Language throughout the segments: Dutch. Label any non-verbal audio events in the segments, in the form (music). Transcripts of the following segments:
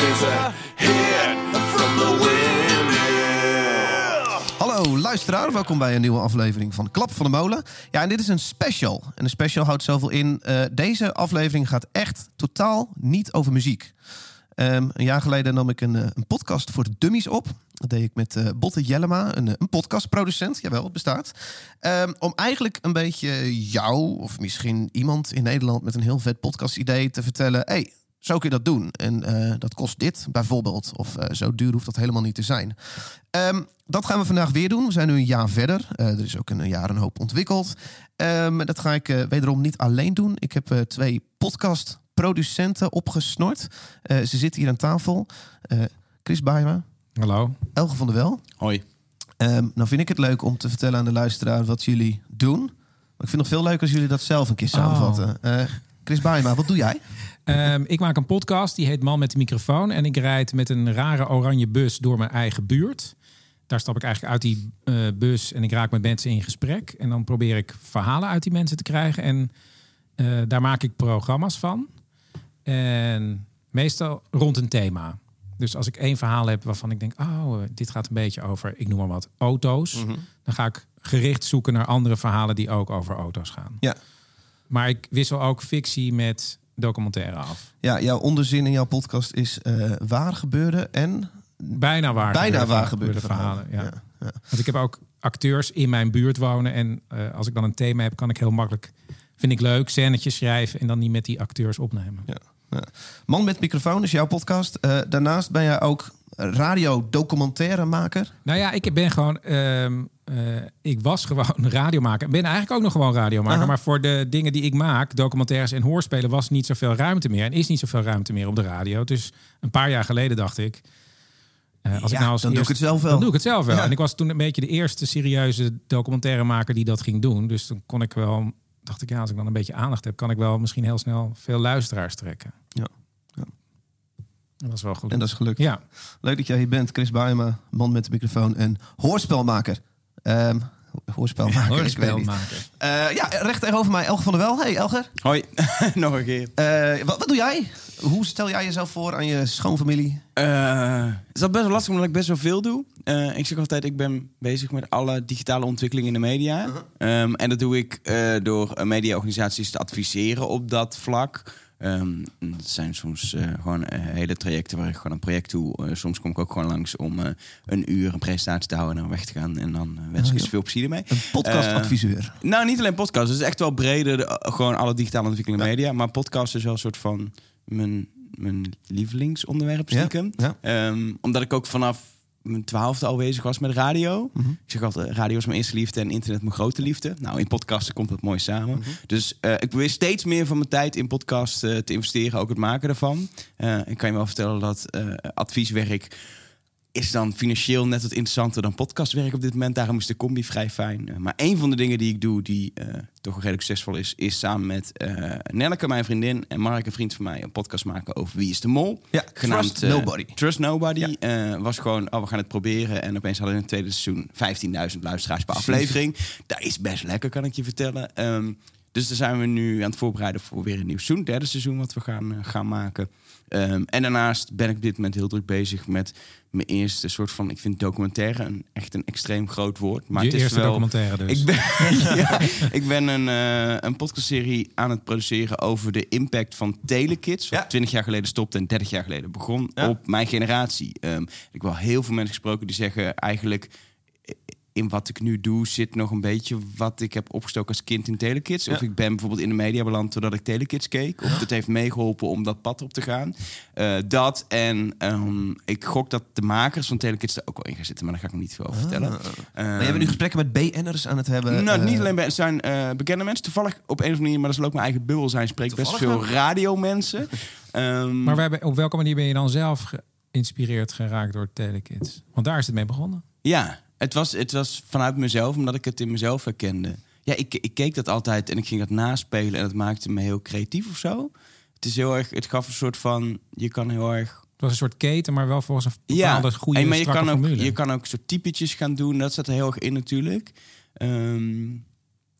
from the. Hallo luisteraar, welkom bij een nieuwe aflevering van Klap van de Molen. Ja, en dit is een special. En een special houdt zoveel in. eh, deze aflevering gaat echt totaal niet over muziek. Ehm, een jaar geleden nam ik een, eh, een podcast voor de dummies op. Dat deed ik met eh, Botte Jellema, een, een podcastproducent. Jawel, het bestaat. Ehm, om eigenlijk een beetje jou, of misschien iemand in Nederland met een heel vet podcast idee te vertellen. hey, zo kun je dat doen. En eh, dat kost dit bijvoorbeeld. Of eh, zo duur hoeft dat helemaal niet te zijn. Ehm, dat gaan we vandaag weer doen. We zijn nu een jaar verder. Eh, er is ook een jaar een hoop ontwikkeld. Ehm, dat ga ik eh, wederom niet alleen doen. Ik heb eh, twee podcastproducenten opgesnord. Eh, ze zitten hier aan tafel. Eh, Chris Baima, Hallo. Elge van der Wel. Hoi. Ehm, nou vind ik het leuk om te vertellen aan de luisteraar wat jullie doen. Maar ik vind het nog veel leuker als jullie dat zelf een keer samenvatten. Eh, Chris Baima, wat doe jij? Ehm, ik maak een podcast, die heet Man met de microfoon. En ik rijd met een rare oranje bus door mijn eigen buurt. Daar stap ik eigenlijk uit die eh, bus en ik raak met mensen in gesprek. En dan probeer ik verhalen uit die mensen te krijgen. En eh, daar maak ik programma's van. En meestal rond een thema. Dus als ik één verhaal heb waarvan ik denk... oh, dit gaat een beetje over, ik noem maar wat, auto's. Dan ga ik gericht zoeken naar andere verhalen die ook over auto's gaan. Ja. Maar ik wissel ook fictie met documentaire af. Ja, jouw onderzin in jouw podcast is eh, waar gebeurde en Bijna waar. bijna gebeurde waar gebeurde verhalen. Ja. Ja, ja. Want ik heb ook acteurs in mijn buurt wonen. En eh, als ik dan een thema heb, kan ik heel makkelijk, vind ik leuk, scènetjes schrijven en dan niet met die acteurs opnemen. Man met microfoon is jouw podcast. Eh, daarnaast ben jij ook radio-documentairemaker. Nou ja, ik ben gewoon. Eh, ik was gewoon radiomaker. Ik ben eigenlijk ook nog gewoon radiomaker. Aha. Maar voor de dingen die ik maak, documentaires en hoorspelen, was niet zoveel ruimte meer. En is niet zoveel ruimte meer op de radio. Dus een paar jaar geleden dacht ik. eh, als Ja, ik nou als dan doe ik het zelf wel. Dan doe ik het zelf wel. Ja. En ik was toen een beetje de eerste serieuze documentairemaker die dat ging doen. Dus dan kon ik wel. Dacht ik, ja, als ik dan een beetje aandacht heb, kan ik wel misschien heel snel veel luisteraars trekken. Ja. Ja. Dat is wel goed. En dat is gelukt. Ja, Leuk dat jij hier bent. Chris Baema, man met de microfoon en hoorspelmaker. Ehm, hoorspelmaker. hoorspelmaker. Eh, ja, recht tegenover mij Elger van der Wel. Hey Elger, Hoi. (laughs) Nog een keer. Eh, wat, wat doe jij? Hoe stel jij jezelf voor aan je schoonfamilie? Eh, het is al best wel lastig omdat ik best wel veel doe. Eh, ik zeg altijd, ik ben bezig met alle digitale ontwikkelingen in de media. Ehm, en dat doe ik eh, door mediaorganisaties te adviseren op dat vlak. Ehm, dat zijn soms eh, gewoon eh, hele trajecten waar ik gewoon een project doe. Eh, soms kom ik ook gewoon langs om een uur een presentatie te houden en dan weg te gaan. En dan wens ik Oh, veel plezier ermee. Een podcastadviseur. Nou, niet alleen podcast. Het is echt wel breder. de- gewoon alle digitale ontwikkelingen in media. Maar podcast is wel een soort van mijn, mijn lievelingsonderwerp stiekem. ja. Ehm, omdat ik ook vanaf mijn twaalfde al bezig was met radio. Mhm. Ik zeg altijd, radio is mijn eerste liefde en internet mijn grote liefde. Nou, in podcasten komt dat mooi samen. Mhm. Dus eh, ik probeer steeds meer van mijn tijd in podcast eh, te investeren. Ook het maken ervan. Eh, ik kan je wel vertellen dat advieswerk is dan financieel net wat interessanter dan podcastwerk op dit moment. Daarom is de combi vrij fijn. Eh, maar een van de dingen die ik doe, die eh, toch redelijk succesvol is, is samen met eh Nelleke, mijn vriendin, en Mark, een vriend van mij, een podcast maken over Wie is de Mol. Ja, Trust eh, Nobody. Trust Nobody. Ja. was gewoon, oh, we gaan het proberen. En opeens hadden we in het tweede seizoen 15.000 luisteraars per aflevering. Dat is best lekker, kan ik je vertellen. Ehm, dus daar zijn we nu aan het voorbereiden voor weer een nieuw seizoen. Derde seizoen wat we gaan, gaan maken. Ehm, en daarnaast ben ik op dit moment heel druk bezig met mijn eerste soort van... Ik vind documentaire een, echt een extreem groot woord. Maar je het is eerste wel, documentaire dus. ik ben, (laughs) ja, ik ben een, eh een podcastserie aan het produceren over de impact van telekids. Wat Ja. 20 jaar geleden stopte en 30 jaar geleden begon Ja. op mijn generatie. Ehm, ik heb wel heel veel mensen gesproken die zeggen eigenlijk... In wat ik nu doe zit nog een beetje wat ik heb opgestoken als kind in Telekids. Of Ja. ik ben bijvoorbeeld in de media beland doordat ik Telekids keek. Of het heeft meegeholpen om dat pad op te gaan. Eh, dat en ehm, ik gok dat de makers van Telekids er ook wel in gaan zitten. Maar daar ga ik nog niet veel over vertellen. Maar jij bent nu gesprekken met BN'ers aan het hebben. nou, eh, niet alleen bij, het zijn eh, bekende mensen. Toevallig op een of andere manier, maar dat is ook mijn eigen bubbel zijn, spreek best veel radiomensen. (laughs) Ehm, Maar we hebben, op welke manier ben je dan zelf geïnspireerd geraakt door Telekids? Want daar is het mee begonnen. Ja, het was, het was vanuit mezelf, omdat ik het in mezelf herkende. Ja, ik, ik keek dat altijd en ik ging dat naspelen en het maakte me heel creatief of zo. Het is heel erg, het gaf een soort van, je kan heel erg Het was een soort keten, maar wel volgens een bepaalde goede en, maar je kan, ook, je kan ook soort typetjes gaan doen. Dat zat er heel erg in natuurlijk. Ehm,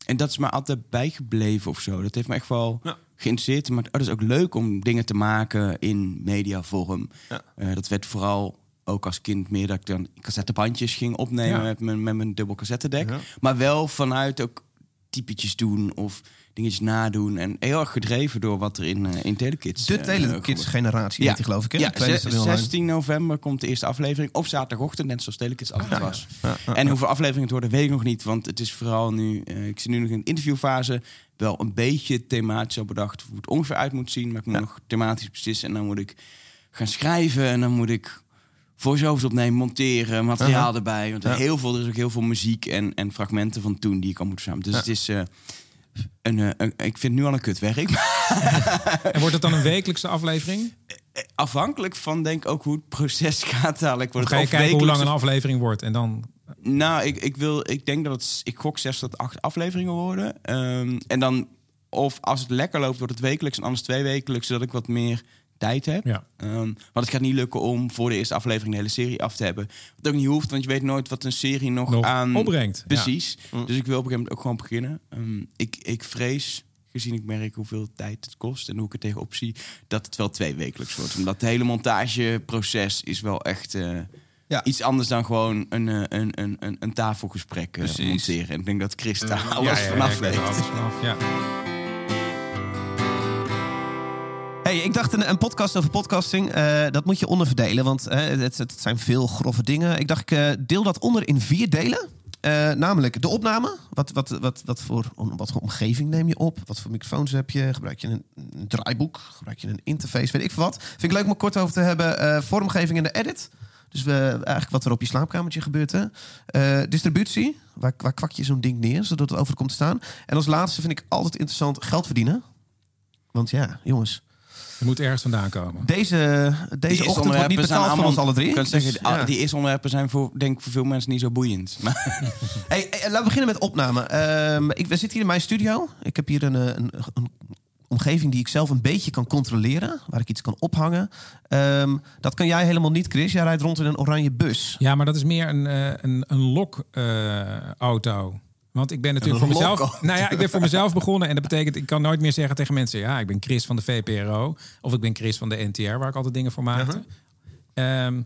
en dat is me altijd bijgebleven of zo. Dat heeft me echt wel Ja. geïnteresseerd. Maar het is ook leuk om dingen te maken in mediavorm. Ja. Eh, dat werd vooral ook als kind meer dat ik dan cassettebandjes ging opnemen Ja. met, mijn, met mijn dubbel cassettedek. Ja. Maar wel vanuit ook typetjes doen of dingetjes nadoen. En heel erg gedreven door wat er in, eh in Telekids De eh, Telekids generatie, die, geloof ik. Hè? Ja, De tweede zes- is er online. 16 november komt de eerste aflevering op zaterdagochtend, net zoals Telekids altijd was. Ja, ja, En hoeveel afleveringen het worden, weet ik nog niet. Want het is vooral nu, eh, ik zit nu nog in de interviewfase, wel een beetje thematisch al bedacht hoe het ongeveer uit moet zien. Maar ik moet Ja. nog thematisch beslissen. En dan moet ik gaan schrijven en dan moet ik voice-overs opnemen, monteren, materiaal Aha. erbij. Want Ja. heel veel, er is ook heel veel muziek en, en fragmenten van toen die ik al moet verzamelen. Dus Ja. het is... eh, een, eh, een- ik vind het nu al een kutwerk. (laughs) En wordt het dan een wekelijkse aflevering? Afhankelijk van denk ik ook hoe het proces (laughs) gaat dadelijk. Wordt ga je kijken hoe lang een aflevering wordt? En dan Nou, ik, ik, wil, ik denk dat het, ik gok zes tot acht afleveringen worden. Ehm, en dan, of als het lekker loopt, wordt het wekelijks en anders twee wekelijks, zodat ik wat meer tijd heb. Ja. Ehm, want het gaat niet lukken om voor de eerste aflevering de hele serie af te hebben. Wat ook niet hoeft, want je weet nooit wat een serie nog, nog aan... opbrengt. Precies. Dus ik wil op een gegeven moment ook gewoon beginnen. Ehm, ik, ik vrees, gezien ik merk hoeveel tijd het kost en hoe ik er tegenop zie, dat het wel twee wekelijks wordt. Omdat het hele montageproces is wel echt eh, Ja. iets anders dan gewoon een, eh, een, een, een, een tafelgesprek eh, Precies. monteren. En ik denk dat Chris daar Ja, alles ja, ja, vanaf weet weet. er alles vanaf. Ja. Ik dacht een, een podcast over podcasting, eh, dat moet je onderverdelen, want eh, het, het zijn veel grove dingen. Ik dacht, ik eh, deel dat onder in vier delen. Namelijk de opname. Wat, wat, wat, wat, voor, wat voor omgeving neem je op? Wat voor microfoons heb je? Gebruik je een, een draaiboek? Gebruik je een interface? Weet ik veel wat. Vind ik leuk om er kort over te hebben. Vormgeving en de edit. Dus we, eigenlijk wat er op je slaapkamertje gebeurt. Hè? Distributie. Waar, waar kwak je zo'n ding neer, zodat het over komt te staan? En als laatste vind ik altijd interessant geld verdienen. Want ja, jongens. Je moet ergens vandaan komen. Deze, deze ochtend wordt niet betaald van ons alle drie. Kan zeggen, Dus, ja. die eerste onderwerpen zijn voor, denk ik voor veel mensen niet zo boeiend. Maar (laughs) Hey, hey, laten we beginnen met opname. Ehm, ik, we zitten hier in mijn studio. Ik heb hier een, eh, een, een omgeving die ik zelf een beetje kan controleren. Waar ik iets kan ophangen. Ehm, dat kan jij helemaal niet, Chris. Jij rijdt rond in een oranje bus. Ja, maar dat is meer een, eh, een, een lok-auto. Want ik ben natuurlijk voor mezelf. Nou ja, ik ben voor mezelf begonnen. En dat betekent, ik kan nooit meer zeggen tegen mensen: ja, ik ben Chris van de VPRO. Of ik ben Chris van de NTR, waar ik altijd dingen voor maakte. Ehm,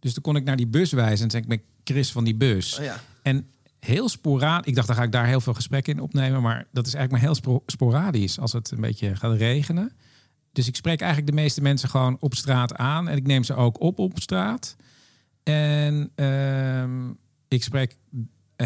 dus toen kon ik naar die bus wijzen en zei ik ben Chris van die bus. Oh ja. En heel sporadisch, ik dacht, dan ga ik daar heel veel gesprekken in opnemen. Maar dat is eigenlijk maar heel spo- sporadisch als het een beetje gaat regenen. Dus ik spreek eigenlijk de meeste mensen gewoon op straat aan. En ik neem ze ook op op straat. En ehm, ik spreek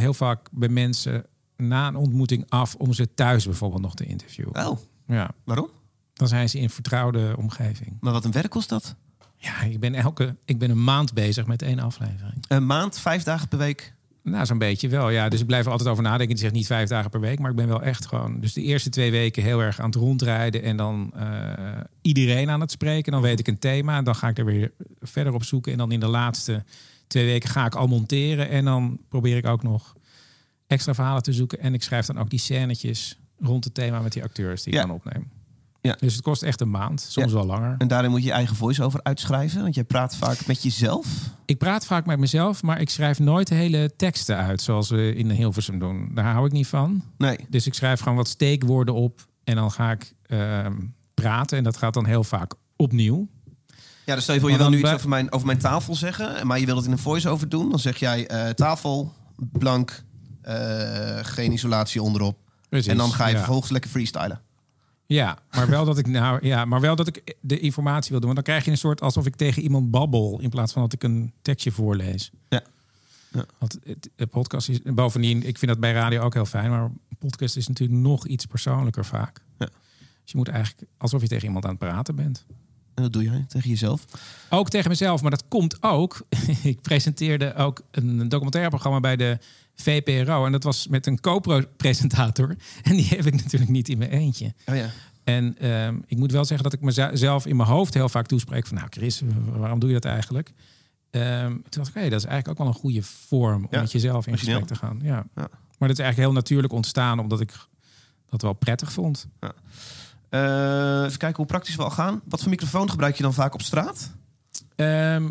heel vaak bij mensen na een ontmoeting af om ze thuis bijvoorbeeld nog te interviewen. Oh, Ja, waarom? dan zijn ze in vertrouwde omgeving. Maar wat een werk kost dat? Ja, ik ben elke, ik ben een maand bezig met één aflevering. Een maand, vijf dagen per week. Nou, zo'n beetje wel. Ja, dus ik blijf er altijd over nadenken. Ik zeg niet vijf dagen per week, maar ik ben wel echt gewoon. Dus de eerste twee weken heel erg aan het rondrijden en dan eh, iedereen aan het spreken. Dan weet ik een thema en dan ga ik er weer verder op zoeken. En dan in de laatste twee weken ga ik al monteren en dan probeer ik ook nog extra verhalen te zoeken. En ik schrijf dan ook die scènetjes rond het thema met die acteurs die ik Ja. kan opnemen. Ja. Dus het kost echt een maand, soms Ja. wel langer. En daarin moet je je eigen voice-over uitschrijven. Want jij praat vaak met jezelf. Ik praat vaak met mezelf, maar ik schrijf nooit hele teksten uit zoals we in Hilversum doen. Daar hou ik niet van. Nee. Dus ik schrijf gewoon wat steekwoorden op en dan ga ik ehm, praten. En dat gaat dan heel vaak opnieuw. Ja, dus stel je voor, je wil nu iets over mijn, over mijn tafel zeggen. Maar je wil het in een voice-over doen. Dan zeg jij eh, tafel, blank, eh, geen isolatie onderop. Precies, En dan ga je ja. vervolgens lekker freestylen. Ja, maar wel dat ik nou ja, maar wel dat ik de informatie wil doen. Want dan krijg je een soort alsof ik tegen iemand babbel in plaats van dat ik een tekstje voorlees. Ja. Ja. Want het, de podcast is bovendien, ik vind dat bij radio ook heel fijn, maar podcast is natuurlijk nog iets persoonlijker vaak. Ja. Dus je moet eigenlijk alsof je tegen iemand aan het praten bent. En dat doe jij tegen jezelf. Ook tegen mezelf, maar dat komt ook. (laughs) ik presenteerde ook een documentaireprogramma bij de VPRO. En dat was met een co-presentator. (laughs) En die heb ik natuurlijk niet in mijn eentje. Oh ja. En ehm, ik moet wel zeggen dat ik mezelf in mijn hoofd heel vaak toespreek van... nou Chris, waarom doe je dat eigenlijk? Ehm, toen dacht ik, hey, dat is eigenlijk ook wel een goede vorm om Ja, met jezelf in gesprek te gaan. Ja. Ja. Maar dat is eigenlijk heel natuurlijk ontstaan omdat ik dat wel prettig vond. Eh, even kijken hoe praktisch we al gaan. Wat voor microfoon gebruik je dan vaak op straat? Ehm,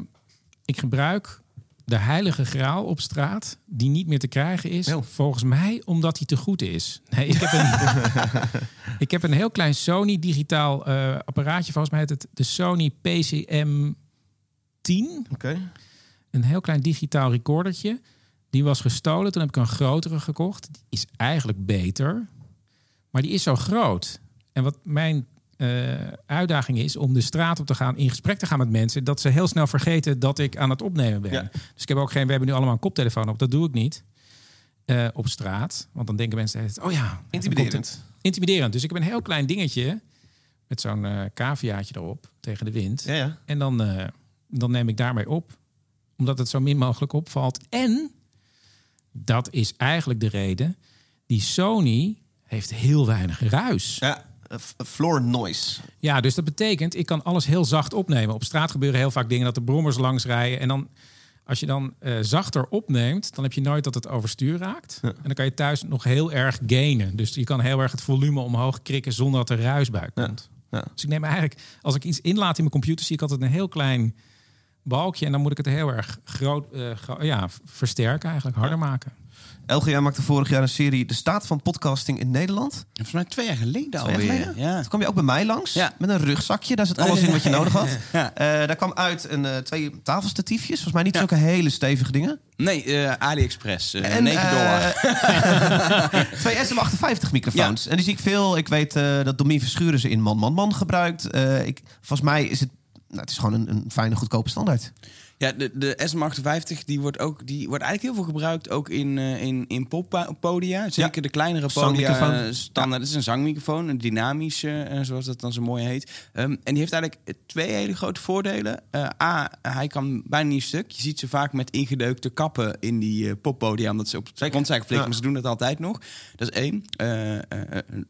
ik gebruik de heilige graal op straat, die niet meer te krijgen is. Oh. Volgens mij omdat hij te goed is. Nee, ik heb een, (laughs) ik heb een heel klein Sony digitaal eh, apparaatje. Volgens mij heet het de Sony PCM 10. Oké. Een heel klein digitaal recordertje. Die was gestolen. Toen heb ik een grotere gekocht. Die is eigenlijk beter. Maar die is zo groot. En wat mijn eh, uitdaging is om de straat op te gaan, in gesprek te gaan met mensen, dat ze heel snel vergeten dat ik aan het opnemen ben. Ja. Dus ik heb ook geen, we hebben nu allemaal een koptelefoon op. Dat doe ik niet eh, op straat. Want dan denken mensen, oh ja, Intimiderend. intimiderend. Dus ik heb een heel klein dingetje met zo'n eh caviaatje erop tegen de wind. Ja, ja. En dan, dan neem ik daarmee op. Omdat het zo min mogelijk opvalt. En dat is eigenlijk de reden. Die Sony heeft heel weinig ruis. Ja. Ja. eh, f- floor noise. dus dat betekent, ik kan alles heel zacht opnemen. Op straat gebeuren heel vaak dingen dat de brommers langs rijden. En dan, als je dan eh, zachter opneemt, dan heb je nooit dat het overstuur raakt. En dan kan je thuis nog heel erg gainen. Dus je kan heel erg het volume omhoog krikken zonder dat er ruis bij komt. Ja. Dus ik neem eigenlijk, als ik iets inlaat in mijn computer, zie ik altijd een heel klein balkje. En dan moet ik het heel erg groot eh, gro- ja, versterken, eigenlijk harder maken. LGA maakte vorig jaar een serie De Staat van Podcasting in Nederland. Volgens mij twee jaar geleden alweer. Ja. Toen kwam je ook bij mij langs Ja. met een rugzakje. Daar zit alles in wat je nodig had. (laughs) Ja. Eh, daar kwam uit een, eh, twee tafelstatiefjes. Volgens mij niet zulke hele stevige dingen. Nee, eh, AliExpress. eh, En, 9 dollar. (laughs) twee SM58 microfoons. En die zie ik veel. Ik weet dat Domien Verschuren ze in Man Man Man gebruikt. Ik, volgens mij is het... Nou, het is gewoon een, een fijne, goedkope standaard. Ja, de, de SM58 die wordt, ook, die wordt eigenlijk heel veel gebruikt ook in, eh, in, in poppodia. Zeker de kleinere podia. Eh, Standaard. Het is een zangmicrofoon, een dynamische, eh, zoals dat dan zo mooi heet. Ehm, en die heeft eigenlijk twee hele grote voordelen. A, hij kan bijna niet stuk. Je ziet ze vaak met ingedeukte kappen in die poppodia, omdat ze op de grond zijn geflikt. Ja. Maar ze doen dat altijd nog. Dat is één.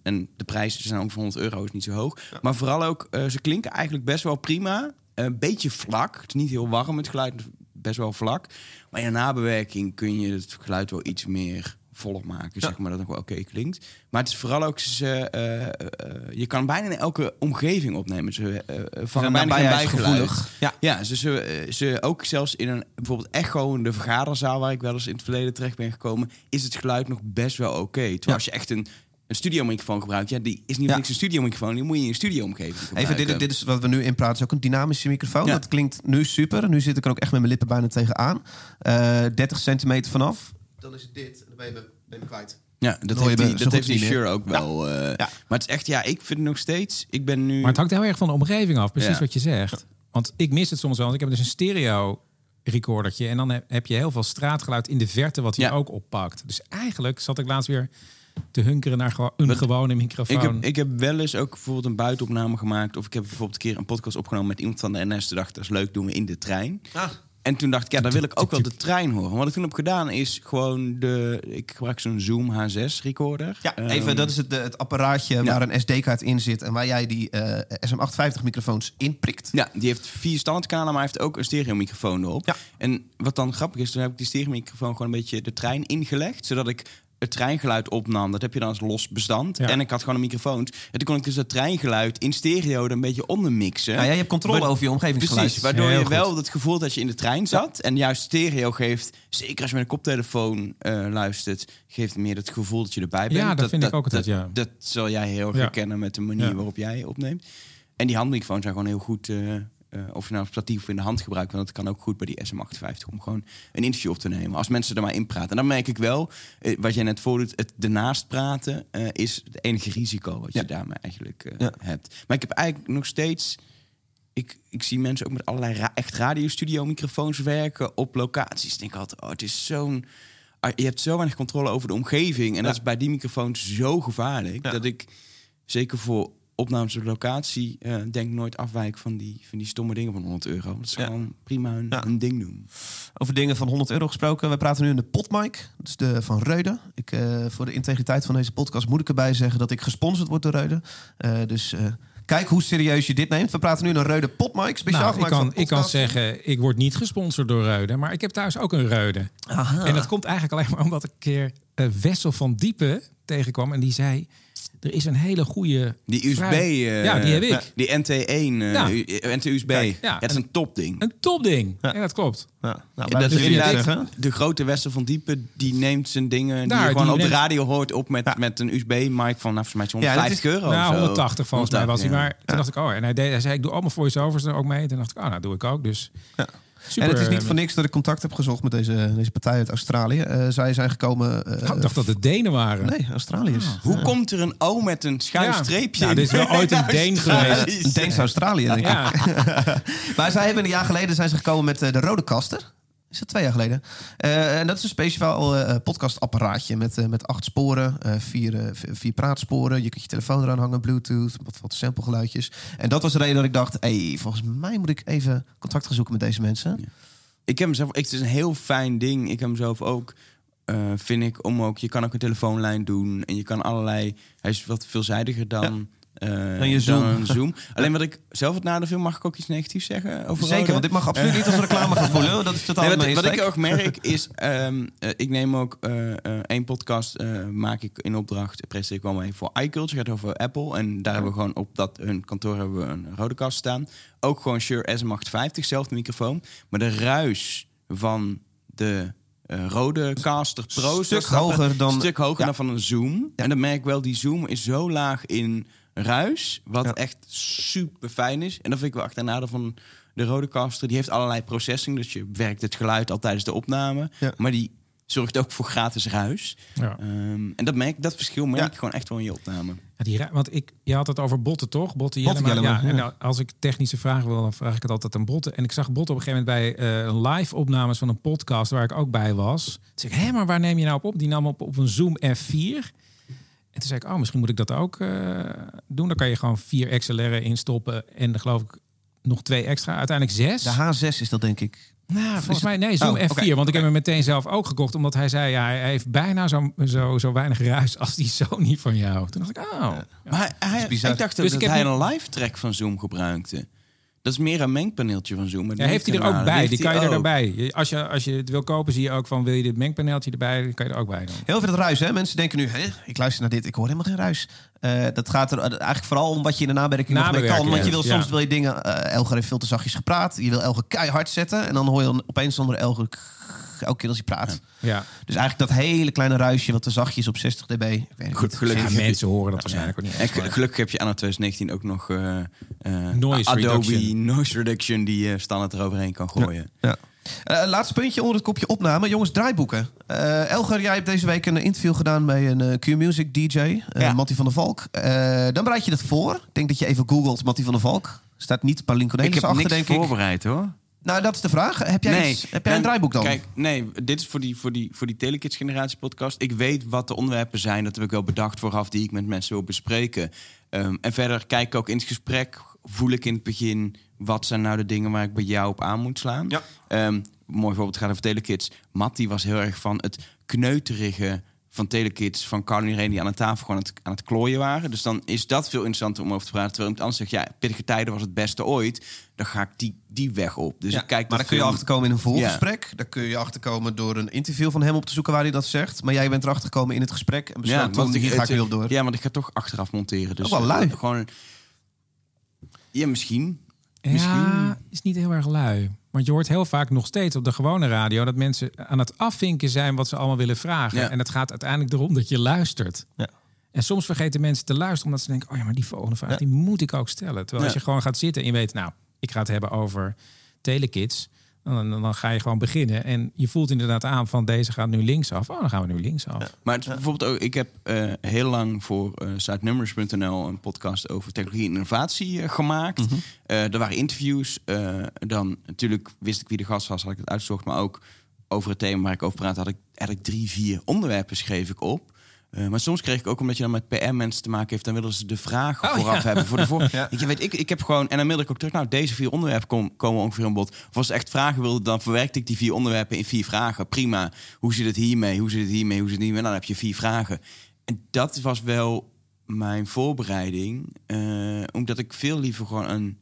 En de prijzen zijn ongeveer 100 euro, is niet zo hoog. Maar vooral ook, ze klinken eigenlijk best wel prima. Een beetje vlak. Het is niet heel warm, het geluid best wel vlak. Maar in de nabewerking kun je het geluid wel iets meer voller maken, zeg maar, dat het nog wel oké klinkt. Maar het is vooral ook, ze, eh, je kan bijna in elke omgeving opnemen. Ze uh, vangen bijna geen bijgeluid. gevoelig. Ja. Ja, ze, ze, ze ook zelfs in een bijvoorbeeld echo in de vergaderzaal waar ik wel eens in het verleden terecht ben gekomen, is het geluid nog best wel oké. Terwijl Ja. als je echt een, een studiomicrofoon gebruikt, ja, die is niet Ja. niks een studiomicrofoon, die moet je in een studioomgeving Even, gebruiken. dit, dit is wat we nu in praten, is ook een dynamische microfoon. Ja. Dat klinkt nu super. Nu zit ik er ook echt met mijn lippen bijna tegenaan. Eh 30 centimeter vanaf. Dan is het dit en dan ben je, me- ben je me kwijt. Ja, dat hoor je heeft die, dat heeft die. Shure ook wel. eh, Ja. Maar het is echt, ja, ik vind het nog steeds. Ik ben nu. Maar het hangt heel erg van de omgeving af, precies Ja. wat je zegt. Want ik mis het soms wel, want ik heb dus een stereo recordertje en dan heb- je heel veel straatgeluid in de verte wat hij Ja. ook oppakt. Dus eigenlijk zat ik laatst weer te hunkeren naar een gewone microfoon. ik, heb, ik heb wel eens ook bijvoorbeeld een buitenopname gemaakt. Of ik heb bijvoorbeeld een keer een podcast opgenomen met iemand van de NS. Toen dacht ik, dat is leuk, doen we in de trein. Ah. En toen dacht ik, ja, dan wil ik ook wel de trein horen. Wat ik toen heb gedaan is gewoon de... Ik gebruik zo'n Zoom H6 recorder. Ja, Ehm, even, dat is het, het apparaatje waar een SD-kaart in zit... en waar jij die eh, SM58-microfoons in prikt. Ja, die heeft vier standaardkanalen, maar hij heeft ook een stereomicrofoon erop. Ja. En wat dan grappig is, toen heb ik die stereomicrofoon gewoon een beetje de trein ingelegd, zodat ik het treingeluid opnam. Dat heb je dan als los bestand. Ja. En ik had gewoon een microfoon. En toen kon ik dus dat treingeluid in stereo er een beetje onder mixen. Nou, jij hebt controle Wa- over je omgevingsgeluid. Precies, waardoor je wel het gevoel dat je in de trein zat. En juist stereo geeft, zeker als je met een koptelefoon eh, luistert, geeft meer het gevoel dat je erbij bent. Ja, dat vind ik ook altijd, dat, ja. Dat zal jij heel erg Ja. herkennen met de manier Ja. waarop jij opneemt. En die handmicrofoons zijn gewoon heel goed. eh, eh, of je nou op statief in de hand gebruikt. Want dat kan ook goed bij die SM58 om gewoon een interview op te nemen. Als mensen er maar in praten. En dan merk ik wel, eh, wat jij net voordoet, het ernaast praten eh, is het enige risico wat je Ja. daarmee eigenlijk Ja. hebt. Maar ik heb eigenlijk nog steeds ik, ik zie mensen ook met allerlei ra echt radiostudio microfoons werken op locaties. Ik denk altijd, oh, het is zo'n... ah, Je hebt zo weinig controle over de omgeving. En dat is bij die microfoons zo gevaarlijk. Dat ik, zeker voor opnames op locatie, eh, denk nooit afwijken van die, van die stomme dingen van 100 euro. Dat is Ja. gewoon prima een, Ja. een ding doen. Over dingen van 100 euro gesproken. We praten nu in de potmic. Dat is de van Reude. Ik, eh, voor de integriteit van deze podcast moet ik erbij zeggen dat ik gesponsord word door Reude. Eh, dus eh, kijk hoe serieus je dit neemt. We praten nu in een Reude potmic. Speciaal Nou, ik, kan, ik kan zeggen, ik word niet gesponsord door Reude, maar ik heb thuis ook een Reude. Aha. En dat komt eigenlijk alleen maar omdat ik een keer Wessel van Diepen tegenkwam en die zei, er is een hele goede... Die USB, vrij- eh, ja, die heb ik. ja, Die NT1, eh Ja. NT-USB. Kijk, ja, ja, dat is een topding. Een topding. Ja. Ja, dat klopt. Ja, nou, dat het is inderdaad de grote Wester van Diepen, die neemt zijn dingen die je gewoon die op de radio hoort op met, Ja. met een USB-mic van nou, volgens mij zo'n Ja, dat 150 is- euro. of nou, zo. 180 volgens mij was hij. 180, Maar toen dacht ik, oh, en hij, deed, hij zei, ik doe allemaal voice-overs er ook mee. Toen dacht ik, oh, nou, doe ik ook. Dus Ja. Super. en het is niet voor niks dat ik contact heb gezocht met deze, deze partij uit Australië. Eh, zij zijn gekomen... eh, Oh, ik dacht dat het Denen waren. Nee, Australiërs. Hoe komt er een O met een schuin Ja. streepje? Nou, in? dit is wel ooit een Deen geweest. Een Deens Australië, denk ik. Ja, (laughs) Maar zij hebben een jaar geleden zijn ze gekomen met eh, de Rode Kaster. Is dat twee jaar geleden? Eh, en dat is een speciaal eh, podcastapparaatje met, eh, met acht sporen, eh, vier, eh, vier praatsporen. Je kunt je telefoon eraan hangen, bluetooth, wat, wat samplegeluidjes. En dat was de reden dat ik dacht, hey, volgens mij moet ik even contact gaan zoeken met deze mensen. Ik heb hem zelf, ik, het is een heel fijn ding. Ik heb hem zelf ook, eh, vind ik, om ook, je kan ook een telefoonlijn doen en je kan allerlei, hij is wat veelzijdiger dan, eh, Dan je Zoom. Zoom. (laughs) Alleen wat ik zelf het nadeel vind, mag ik ook iets negatiefs zeggen over Zeker, want dit mag absoluut niet als reclame gaan voelen. Dat is totaal Nee, wat, wat ik ook merk is, ehm, eh, ik neem ook eh, eh, één podcast, eh, maak ik in opdracht, presenteer ik wel mee voor iCulture, gaat over Apple. En daar hebben we gewoon op dat hun kantoor hebben we een rode kast staan. Ook gewoon Shure SM850, zelfde microfoon. Maar de ruis van de eh, rode caster Pro Stuk hoger dan- stuk hoger ja. dan van een Zoom. En dan merk ik wel, die Zoom is zo laag in ruis, wat Ja. echt super fijn is. En dat vind ik wel echt een nadeel van de Rodecaster. Die heeft allerlei processing, dus je werkt het geluid al tijdens de opname. Ja. Maar die zorgt ook voor gratis ruis. ja. Ehm, en dat, merk, dat verschil merk Ja. ik gewoon echt wel in je opname. Ja, die, want ik, je had het over botten, toch? Botten Botten Jellema. Jellema, Ja, en nou, als ik technische vragen wil, dan vraag ik het altijd aan Botten. En ik zag Botten op een gegeven moment bij eh, live opnames van een podcast waar ik ook bij was. Toen zei ik, hé, maar waar neem je nou op op? Die nam op op een Zoom F4. En toen zei ik, oh, misschien moet ik dat ook eh, doen. Dan kan je gewoon vier XLR'en instoppen en dan geloof ik nog twee extra. Uiteindelijk zes. De H6 is dat, denk ik. Nou, volgens mij nee, Zoom Oh, F4. oké, Want ik heb hem meteen zelf ook gekocht. Omdat hij zei, ja, hij heeft bijna zo, zo, zo weinig ruis als die Sony van jou. Toen dacht ik, oh. Maar hij, bizar. ik dacht Dus dat ik heb hij een live track van Zoom gebruikte. Dat is meer een mengpaneeltje van Zoom. maar Ja, die heeft hij er ook bij. heeft Die kan je er ook. erbij. Je- Als je, als je het wil kopen, zie je ook van wil je dit mengpaneeltje erbij, dan kan je er ook bij doen. Heel veel dat ruis, hè? Mensen denken nu, hè, ik luister naar dit, ik hoor helemaal geen ruis. Eh, dat gaat er eigenlijk vooral om wat je in de nabewerking nog mee kan. Want je wil ja. soms wil je dingen, eh Elger heeft veel te zachtjes gepraat. Je wil Elger keihard zetten en dan hoor je dan opeens zonder Elger elke keer als hij praat. Ja. Dus eigenlijk dat hele kleine ruisje wat te zachtjes op 60 dB. Ik weet het Goed, niet. gelukkig. Ja, heb je- mensen horen dat waarschijnlijk ook niet. En gelukkig heb je anno 2019 ook nog eh, eh, Noise Adobe reduction. Noise Reduction die je standaard eroverheen kan gooien. Ja. Eh, laatste puntje onder het kopje opname. Jongens, draaiboeken. Eh, Elger, jij hebt deze week een interview gedaan bij een eh, Q-Music DJ, eh Ja. Mattie van der Valk. Eh, dan bereid je dat voor. Ik denk dat je even googelt Mattie van der Valk. Staat niet Paulien Ik Cornelis heb achter, niks denk ik. voorbereid hoor. Nou, dat is de vraag. Heb jij, iets- heb jij een en- draaiboek dan? Kijk, nee, dit is voor die, voor die, voor die Telekids generatie podcast. Ik weet wat de onderwerpen zijn. Dat heb ik wel bedacht vooraf die ik met mensen wil bespreken. Ehm, en verder kijk ik ook in het gesprek. Voel ik in het begin wat zijn nou de dingen waar ik bij jou op aan moet slaan. Ja. Ehm, mooi voorbeeld gaat over Telekids. Matt die was heel erg van het kneuterige van Telekids, van Carl en Irene die aan de tafel gewoon aan het, aan het klooien waren. Dus dan is dat veel interessanter om over te praten. Terwijl iemand anders zegt, ja, pittige tijden was het beste ooit. Dan ga ik die, die weg op. Dus Ja, ik kijk maar daar kun je achterkomen in een voorgesprek. Daar kun je achterkomen door een interview van hem op te zoeken waar hij dat zegt. Maar jij bent erachter gekomen in het gesprek en besloten, want hier ik- ga ik weer op door. Ja, want ik ga toch achteraf monteren. Dus Ook wel lui. eh, gewoon. Ja, misschien. Ja, Misschien- is niet heel erg lui. Want je hoort heel vaak nog steeds op de gewone radio dat mensen aan het afvinken zijn wat ze allemaal willen vragen. Ja. En het gaat uiteindelijk erom dat je luistert. Ja. En soms vergeten mensen te luisteren omdat ze denken: oh ja, maar die volgende vraag Ja. die moet ik ook stellen. Terwijl als je gewoon gaat zitten en je weet, nou, ik ga het hebben over telekids. Dan, dan, dan ga je gewoon beginnen. En je voelt inderdaad aan van deze gaat nu linksaf. Oh, dan gaan we nu linksaf. Maar het is bijvoorbeeld ook, ik heb eh, heel lang voor eh sitenumbers.nl een podcast over technologie en innovatie eh, gemaakt. Eh, er waren interviews. eh, dan natuurlijk wist ik wie de gast was, had ik het uitgezocht. Maar ook over het thema waar ik over praat, had ik eigenlijk drie, vier onderwerpen schreef ik op. Eh, maar soms kreeg ik ook, omdat je dan met PR-mensen te maken heeft... dan willen ze de vragen Oh, vooraf ja. hebben voor de voor. (laughs) Ja. Je, weet ik, ik heb gewoon... En dan mailde ik ook terug, nou, deze vier onderwerpen kom- komen ongeveer aan bod. Of als ze echt vragen wilden, dan verwerkte ik die vier onderwerpen in vier vragen. Prima. Hoe zit het hiermee? Hoe zit het hiermee? Hoe zit het hiermee? Nou, dan heb je vier vragen. En dat was wel mijn voorbereiding. eh, omdat ik veel liever gewoon een,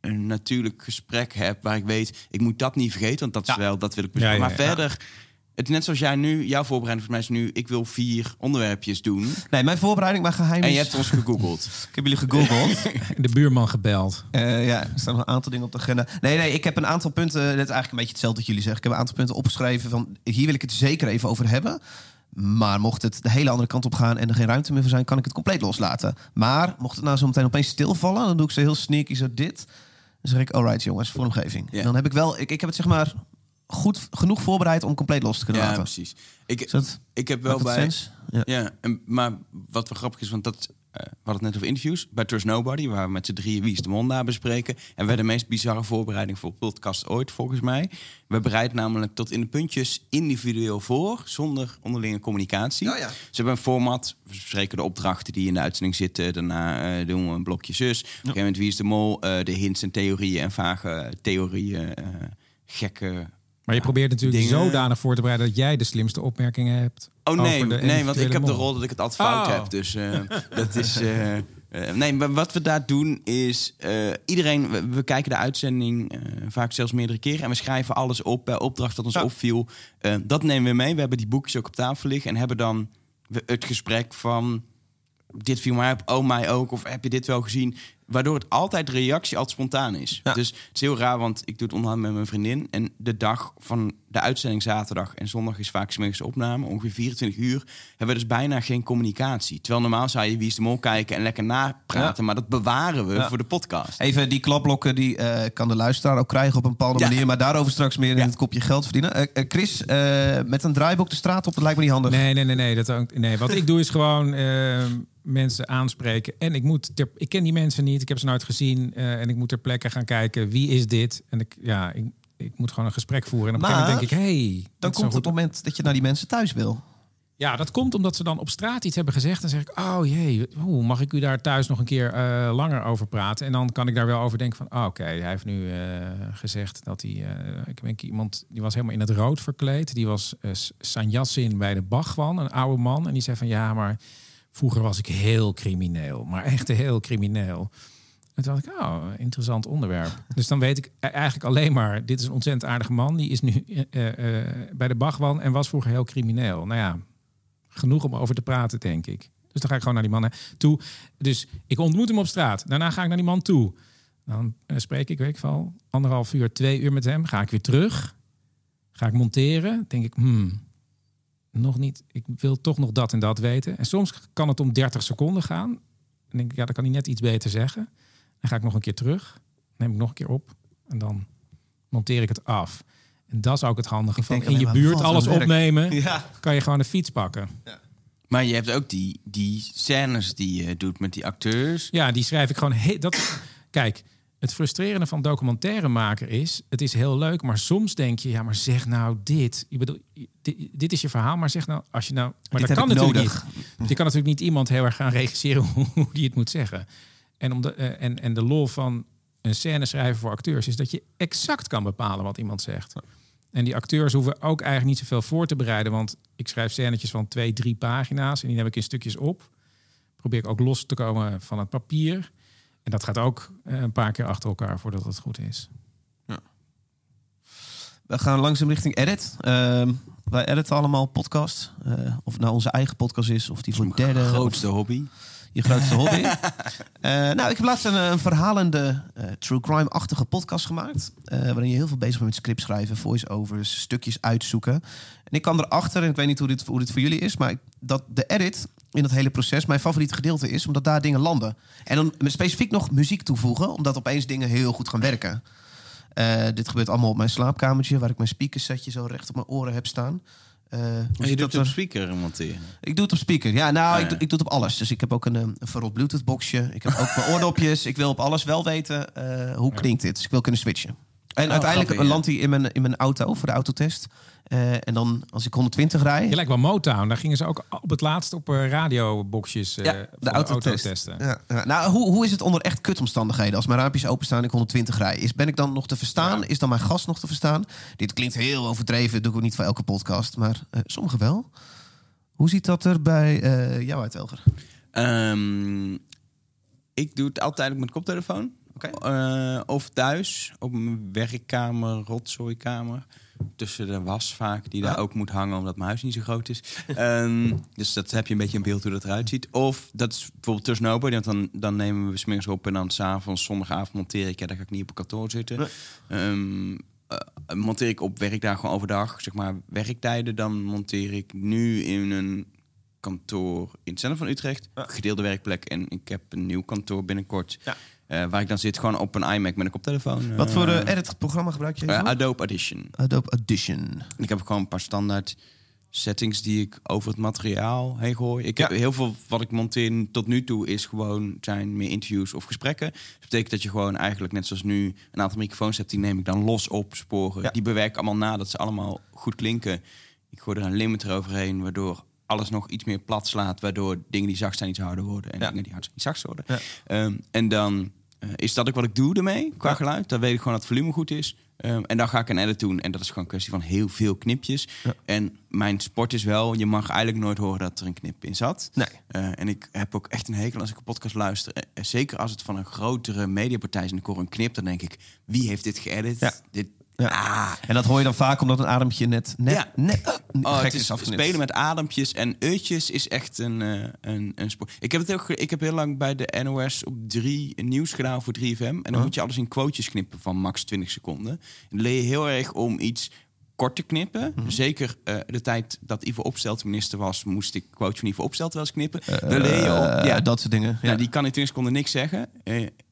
een natuurlijk gesprek heb... waar ik weet, ik moet dat niet vergeten, want dat, is Ja. wel, dat wil ik bespreken. ja, maar verder... Het is net zoals jij nu, jouw voorbereiding voor mij is nu... ik wil vier onderwerpjes doen. Nee, mijn voorbereiding, mijn geheim En je hebt ons gegoogeld. (laughs) Ik heb jullie gegoogeld. (laughs) De buurman gebeld. Eh, ja, er staan nog een aantal dingen op de agenda. Nee, nee, ik heb een aantal punten. Dit is eigenlijk een beetje hetzelfde wat jullie zeggen. Ik heb een aantal punten opgeschreven van hier wil ik het zeker even over hebben. Maar mocht het de hele andere kant op gaan en er geen ruimte meer voor zijn, kan ik het compleet loslaten. Maar mocht het nou zo meteen opeens stilvallen, dan doe ik ze heel sneaky zo dit. Dan zeg ik, alright jongens, vormgeving. Ja. En dan heb ik wel, ik, ik heb het zeg maar goed genoeg voorbereid om compleet los te kunnen Ja, laten. precies. Ik, dat, ik heb wel bij... sens? Ja. Ja, en, maar wat wel grappig is, want dat, eh, we hadden het net over interviews bij Trust Nobody, waar we met z'n drieën Wie is de Mond daar bespreken. En wij de meest bizarre voorbereiding voor podcast ooit, volgens mij. We bereiden namelijk tot in de puntjes individueel voor, zonder onderlinge communicatie. Oh ja. Ze hebben een format, we bespreken de opdrachten die in de uitzending zitten. Daarna eh, doen we een blokje zus. Op een gegeven moment Wie is de Mol, eh, de hints en theorieën en vage theorieën, eh, gekke... Maar je probeert natuurlijk Dingen- zodanig voor te bereiden dat jij de slimste opmerkingen hebt. Oh nee, nee, want ik heb de rol dat ik het altijd fout Oh. heb. Dus eh, (laughs) dat is. eh, nee, maar wat we daar doen is. iedereen, we, we kijken de uitzending vaak zelfs meerdere keren. En we schrijven alles op bij opdracht dat ons opviel. Dat nemen we mee. We hebben die boekjes ook op tafel liggen. En hebben dan het gesprek van. Dit viel mij op, oh mij ook. Of heb je dit wel gezien? Waardoor het altijd de reactie altijd spontaan is. Ja. Dus het is heel raar, want ik doe het onderhand met mijn vriendin. En de dag van de uitzending zaterdag en zondag is vaak smiddags opname. Ongeveer 24 uur hebben we dus bijna geen communicatie. Terwijl normaal zou je Wie is de Mol kijken en lekker napraten. Maar dat bewaren we Ja. voor de podcast. Even die klapblokken, die eh, kan de luisteraar ook krijgen op een bepaalde Ja. manier. Maar daarover straks meer in Ja. het kopje geld verdienen. Eh, eh, Chris, eh, met een draaiboek de straat op, dat lijkt me niet handig. Nee, nee, nee, nee, dat nee. Wat ik doe is gewoon eh, mensen aanspreken. En ik moet ter, ik ken die mensen niet, ik heb ze nooit gezien. eh, en ik moet ter plekke gaan kijken wie is dit. En ik, ja, ik, ik moet gewoon een gesprek voeren. En op een gegeven moment denk ik, hey, Dan komt het moment dat je naar die mensen thuis wil. Ja, dat komt omdat ze dan op straat iets hebben gezegd. Dan zeg ik, oh jee, hoe mag ik u daar thuis nog een keer eh, langer over praten? En dan kan ik daar wel over denken van, oh, oké, hij heeft nu eh, gezegd dat hij... ik ben iemand, die was helemaal in het rood verkleed. Die was uh, Sanjassin bij de Bachwan, een oude man. En die zei van, ja, maar vroeger was ik heel crimineel. Maar echt heel crimineel. En toen dacht ik, oh, interessant onderwerp. Dus dan weet ik e- eigenlijk alleen maar... dit is een ontzettend aardige man. Die is nu eh, eh, bij de Bachwan en was vroeger heel crimineel. Nou ja, genoeg om over te praten, denk ik. Dus dan ga ik gewoon naar die man toe. Dus ik ontmoet hem op straat. Daarna ga ik naar die man toe. Dan eh, spreek ik, weet ik wel, anderhalf uur, twee uur met hem. Ga ik weer terug. Ga ik monteren. Denk ik, hmm, nog niet. Ik wil toch nog dat en dat weten. En soms kan het om 30 seconden gaan. Dan denk ik, ja, dan kan hij net iets beter zeggen. Dan ga ik nog een keer terug. Neem ik nog een keer op. En dan monteer ik het af. En dat is ook het handige Ik van in je buurt alles werk. opnemen. Ja. Kan je gewoon een fiets pakken. Maar je hebt ook die, die scènes die je doet met die acteurs. Ja, die schrijf ik gewoon. he- dat, kijk, het frustrerende van documentairemaker is: het is heel leuk, maar soms denk je, ja, maar zeg nou dit. Je bedoel, dit, dit is je verhaal, maar zeg nou, als je nou. Maar Dit dat kan ik natuurlijk nodig. niet. Je kan natuurlijk niet iemand heel erg gaan regisseren hoe, (laughs) hoe die het moet zeggen. En, om de, eh, en, en de lol van een scène schrijven voor acteurs is dat je exact kan bepalen wat iemand zegt. En die acteurs hoeven ook eigenlijk niet zoveel voor te bereiden, want ik schrijf scènetjes van twee, drie pagina's en die neem ik in stukjes op. Probeer ik ook los te komen van het papier. En dat gaat ook eh, een paar keer achter elkaar voordat het goed is. We gaan langzaam richting edit. Ehm, wij editen allemaal podcasts. Eh, of het nou onze eigen podcast is, of die voor Mijn derde. grootste hobby. Je grootste hobby. (laughs) Eh, nou, ik heb laatst een, een verhalende, eh, true crime-achtige podcast gemaakt. eh, waarin je heel veel bezig bent met script schrijven, voice-overs, stukjes uitzoeken. En ik kwam erachter, en ik weet niet hoe dit, hoe dit voor jullie is, maar ik- dat de edit in dat hele proces mijn favoriete gedeelte is, omdat daar dingen landen. En dan specifiek nog muziek toevoegen, omdat opeens dingen heel goed gaan werken. Eh, dit gebeurt allemaal op mijn slaapkamertje, waar ik mijn speakersetje zo recht op mijn oren heb staan. En je doet dat het op er? speaker monteren. Ik doe het op speaker. Ja, nou, Ah, ik, doe, ik doe het op alles. Dus ik heb ook een, eh, een verrot Bluetooth boxje. Ik heb ook mijn oordopjes. Ik wil op alles wel weten hoe klinkt dit. Dus ik wil kunnen switchen. En uiteindelijk grappig, ja. landt hij in mijn, in mijn auto voor de autotest. Eh, en dan als ik 120 rij... Je lijkt wel Motown. Daar gingen ze ook op het laatst op eh, radioboxjes eh Ja, voor de autotest. autotesten. Ja, ja. Nou, hoe, hoe is het onder echt kutomstandigheden? Als mijn raampjes openstaan en ik 120 rij. Is, ben ik dan nog te verstaan? Is dan mijn gas nog te verstaan? Dit klinkt heel overdreven. Dat doe ik ook niet voor elke podcast. Maar eh sommige wel. Hoe ziet dat er bij eh, jou uit, Elger? Ehm, ik doe het altijd met koptelefoon. Oké. Eh, of thuis, op mijn werkkamer, rotzooikamer. Tussen de was vaak, die daar ook moet hangen omdat mijn huis niet zo groot is. (laughs) Ehm, dus dat heb je een beetje een beeld hoe dat eruit ziet. Of dat is bijvoorbeeld tussen Nobody, want dan, dan nemen we smiddags op en dan s'avonds, zondagavond monteer ik. Ja, dan ga ik niet op een kantoor zitten. Ehm, eh, monteer ik op werkdagen overdag, zeg maar werktijden. Dan monteer ik nu in een kantoor in het centrum van Utrecht. Ja. Gedeelde werkplek. En ik heb een nieuw kantoor binnenkort. Ja. Eh, waar ik dan zit, gewoon op een iMac met een koptelefoon. Wat voor eh, uh, edit-programma gebruik je? eh? Adobe Audition. Adobe Audition. Ik heb gewoon een paar standaard settings die ik over het materiaal heen gooi. Ik Ja. heb heel veel wat ik monteer tot nu toe is gewoon zijn meer interviews of gesprekken. Dat betekent dat je gewoon eigenlijk net zoals nu een aantal microfoons hebt, die neem ik dan los op sporen. Ja. Die bewerk ik allemaal na dat ze allemaal goed klinken. Ik gooi er een limiter overheen, waardoor alles nog iets meer plat slaat, waardoor dingen die zacht zijn iets harder worden en Ja. dingen die hard zijn iets zachter worden. Ja. Ehm, en dan eh, is dat ook wat ik doe ermee qua Ja. geluid. Dan weet ik gewoon dat het volume goed is. Ehm, en dan ga ik een edit doen. En dat is gewoon een kwestie van heel veel knipjes. En mijn sport is wel, je mag eigenlijk nooit horen dat er een knip in zat. Nee. Eh, en ik heb ook echt een hekel als ik een podcast luister. Eh, zeker als het van een grotere mediapartij is en ik hoor een knip, dan denk ik, wie heeft dit geëdit? Ja. Dit, Ja. Ah. En dat hoor je dan vaak omdat een adempje net, net, Ja. net uh, Oh, het is, spelen met adempjes en uitjes is echt een, eh, een, een sport. Ik heb het ook. Ik heb heel lang bij de NOS op drie nieuws gedaan voor 3FM. En dan Oh. moet je alles in quotejes knippen van max 20 seconden. En dan leer je heel erg om iets kort te knippen. Mhm. Zeker eh, de tijd dat Ivo Opstelt minister was, moest ik quote van Ivo Opstelt wel eens knippen. Daar leer je op. Ja, dat soort dingen. Ja. ja. die kan in 20 seconden niks zeggen.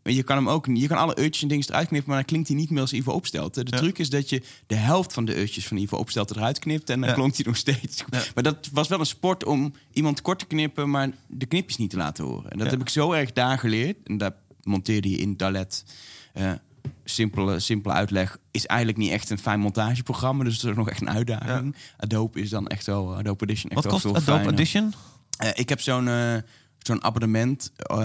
Je kan hem ook, je kan alle uitjes en dingen eruit knippen, maar dan klinkt hij niet meer als Ivo Opstelt. De Ja. truc is dat je de helft van de uitjes van Ivo Opstelt eruit knipt en dan Ja. klonk hij nog steeds. Ja. Maar dat was wel een sport om iemand kort te knippen, maar de knipjes niet te laten horen. En dat heb ik zo erg daar geleerd. En daar monteerde je in Dalet. eh, simpele, simpele uitleg is eigenlijk niet echt een fijn montageprogramma, dus het is nog echt een uitdaging. Adobe is dan echt wel Adobe Audition. Echt Wat kost Adobe fijner. Audition? Eh, ik heb zo'n eh, zo'n abonnement. eh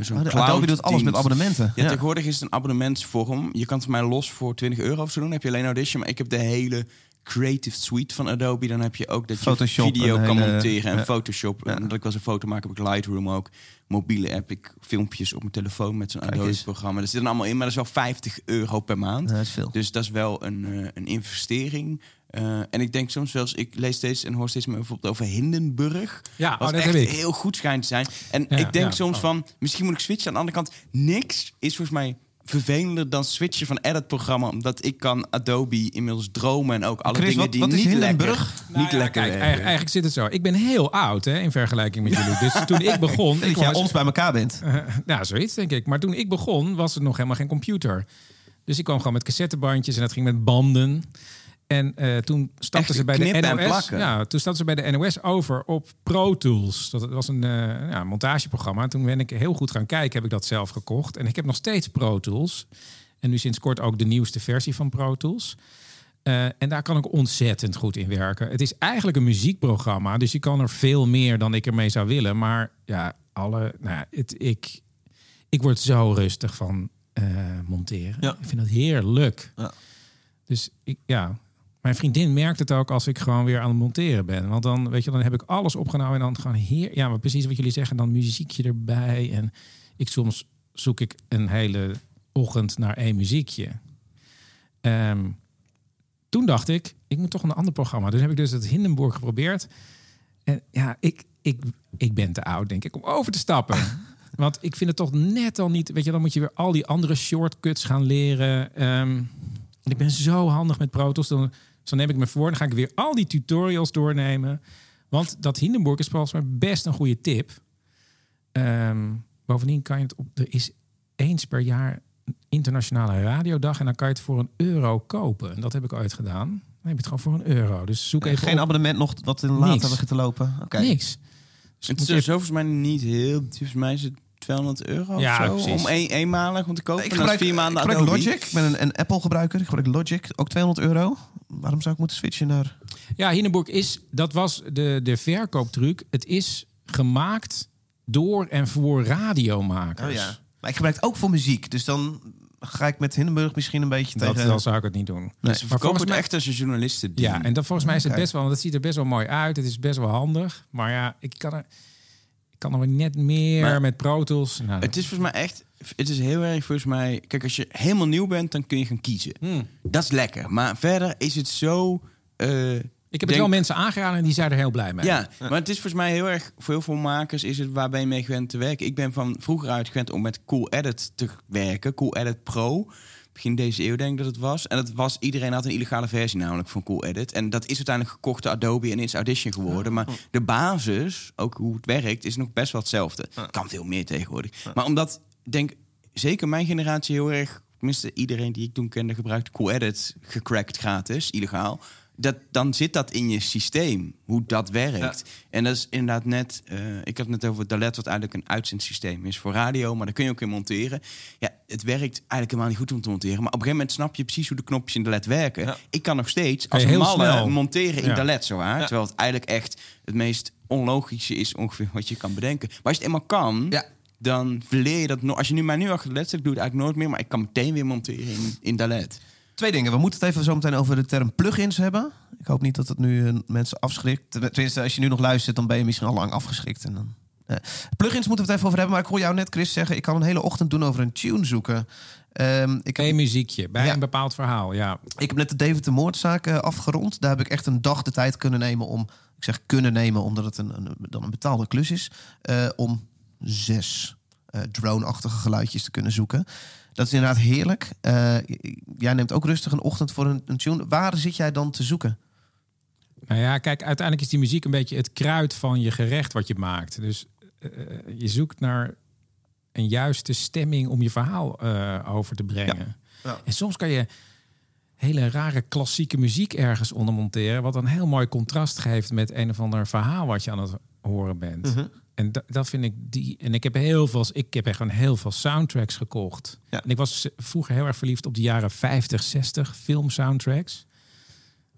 zo'n Oh, Adobe doet alles met abonnementen. Ja, tegenwoordig is het een abonnementsvorm. Je kan het voor mij los voor 20 euro of zo doen. Dan heb je alleen Audition, maar ik heb de hele creative suite van Adobe. Dan heb je ook dat Photoshop, je video kan hele- monteren en ja. Photoshop. Ja. En dat ik wel eens een foto maak, heb ik Lightroom ook. Mobiele app, ik filmpjes op mijn telefoon met zo'n. Adobe-programma. Dat zit er allemaal in, maar dat is wel 50 euro per maand. Ja, dat is veel. Dus dat is wel een, eh, een investering. Eh, en ik denk soms wel eens, ik lees steeds en hoor steeds meer bijvoorbeeld over Hindenburg. Ja, wat oh, dat echt heb ik. heel goed schijnt te zijn. En Ja, ik denk ja. soms Oh. van, misschien moet ik switchen. Aan de andere kant, niks is volgens mij vervelender dan switchen van edit-programma. Omdat ik kan Adobe inmiddels dromen en ook alle Chris, dingen wat- die wat is niet Hindenburg? lekker, Nou niet ja, lekker kijk, eigenlijk, eigenlijk zit het zo. Ik ben heel oud hè, in vergelijking met jullie. Dus toen ik begon... (laughs) Dat ik jij was- ons bij elkaar bent. (laughs) Ja, zoiets denk ik. Maar toen ik begon, was er nog helemaal geen computer. Dus ik kwam gewoon met cassettebandjes en dat ging met banden. En eh, toen stapten ze bij de NOS. Ja, toen stapten ze bij de NOS over op Pro Tools. Dat was een eh, ja, montageprogramma. Toen ben ik heel goed gaan kijken, heb ik dat zelf gekocht. En ik heb nog steeds Pro Tools. En nu sinds kort ook de nieuwste versie van Pro Tools. Eh, en daar kan ik ontzettend goed in werken. Het is eigenlijk een muziekprogramma, dus je kan er veel meer dan ik ermee zou willen. Maar ja, alle, nou, ja, het, ik, ik word zo rustig van monteren. Ja. Ik vind dat heerlijk. Ja. Dus ik, ja, mijn vriendin merkt het ook als ik gewoon weer aan het monteren ben. Want dan, weet je, dan heb ik alles opgenomen en dan gewoon heer, ja, maar precies wat jullie zeggen, dan muziekje erbij. En ik soms zoek ik een hele ochtend naar één muziekje. Ehm, toen dacht ik, ik moet toch een ander programma. Dus heb ik dus het Hindenburg geprobeerd. En ja, ik, ik, ik ben te oud, denk ik, om over te stappen. (laughs) Want ik vind het toch net al niet... Weet je, dan moet je weer al die andere shortcuts gaan leren. Ehm, ik ben zo handig met Pro Tools. Dan, zo neem ik me voor, dan ga ik weer al die tutorials doornemen. Want dat Hindenburg is volgens mij best een goede tip. Ehm, bovendien kan je het op... Er is eens per jaar een internationale radiodag... en dan kan je het voor een euro kopen. En dat heb ik ooit gedaan. Dan heb je het gewoon voor een euro. Dus zoek even Geen op. abonnement nog wat in later te lopen. Oké. Niks. Dus Het is zo volgens mij niet heel... Volgens mij is het 200 euro Ja, of zo, precies. om een, eenmalig om te kopen. Ik gebruik, vier ik maanden gebruik Adobe. Logic. Ik ben een, een Apple-gebruiker. Ik gebruik Logic. Ook 200 euro. Waarom zou ik moeten switchen naar... Ja, Hindenburg is, dat was de, de verkooptruc. Het is gemaakt door en voor radiomakers. Maar ik gebruik het ook voor muziek. Dus dan ga ik met Hindenburg misschien een beetje Dat, tegen... dan zou ik het niet doen. Dus ze Maar verkopen volgens het mij- echt als een journalisten. Ja, en dat, volgens mij is het best wel, want het ziet er best wel mooi uit. Het is best wel handig. Maar ja, ik kan er, ik kan er net meer Maar- met Pro Tools. Nou, Het is volgens mij echt... Het is heel erg volgens mij... Kijk, als je helemaal nieuw bent, dan kun je gaan kiezen. Hmm. Dat is lekker. Maar verder is het zo... eh, ik heb het denk- wel mensen aangeraden en die zijn er heel blij mee. Ja, maar het is volgens mij heel erg... Voor heel veel makers is het waar ben je mee gewend te werken. Ik ben van vroeger uit gewend om met Cool Edit te werken. Cool Edit Pro. Begin deze eeuw denk ik dat het was. En dat was... Iedereen had een illegale versie namelijk van Cool Edit. En dat is uiteindelijk gekocht door Adobe en is Audition geworden. Maar de basis, ook hoe het werkt, is nog best wel hetzelfde. Kan veel meer tegenwoordig. Maar omdat, ik denk, zeker mijn generatie heel erg... Tenminste, iedereen die ik toen kende gebruikte Cool Edit gecrackt gratis, illegaal. Dat, dan zit dat in je systeem, hoe dat werkt. En dat is inderdaad net... eh, ik had het net over Dalet, wat eigenlijk een uitzendsysteem is voor radio. Maar daar kun je ook in monteren. Ja, het werkt eigenlijk helemaal niet goed om te monteren. Maar op een gegeven moment snap je precies hoe de knopjes in Dalet werken. Ja. Ik kan nog steeds als een heel malle snel. monteren in Ja. Dalet, zo waar. Ja. Terwijl het eigenlijk echt het meest onlogische is ongeveer wat je kan bedenken. Maar als je het eenmaal kan... Ja. Dan verleer je dat nog. Als je nu mij nu achter de led zet, ik doe het eigenlijk nooit meer, maar ik kan meteen weer monteren in, in Dalet. Twee dingen. We moeten het even zo meteen over de term plugins hebben. Ik hoop niet dat het nu eh, mensen afschrikt. Tenminste, als je nu nog luistert, dan ben je misschien al lang afgeschrikt. En dan, eh. Plugins moeten we het even over hebben. Maar ik hoor jou net, Chris, zeggen... ik kan een hele ochtend doen over een tune zoeken. Ehm, ik, heb, muziekje bij Ja. een bepaald verhaal. Ja, ik heb net de David de Moordzaak eh, afgerond. Daar heb ik echt een dag de tijd kunnen nemen om... Ik zeg kunnen nemen, omdat het een, een, dan een betaalde klus is. om zes drone-achtige geluidjes te kunnen zoeken. Dat is inderdaad heerlijk. Eh, jij neemt ook rustig een ochtend voor een, een tune. Waar zit jij dan te zoeken? Nou ja, kijk, uiteindelijk is die muziek een beetje het kruid van je gerecht wat je maakt. Dus eh, je zoekt naar een juiste stemming om je verhaal eh, over te brengen. Ja. En soms kan je hele rare klassieke muziek ergens onder monteren, wat een heel mooi contrast geeft met een of ander verhaal wat je aan het horen bent. Mhm. En dat, dat vind ik die. En ik heb heel veel. Ik heb echt gewoon heel veel soundtracks gekocht. Ja. En ik was vroeger heel erg verliefd op de jaren 50, 60 film soundtracks.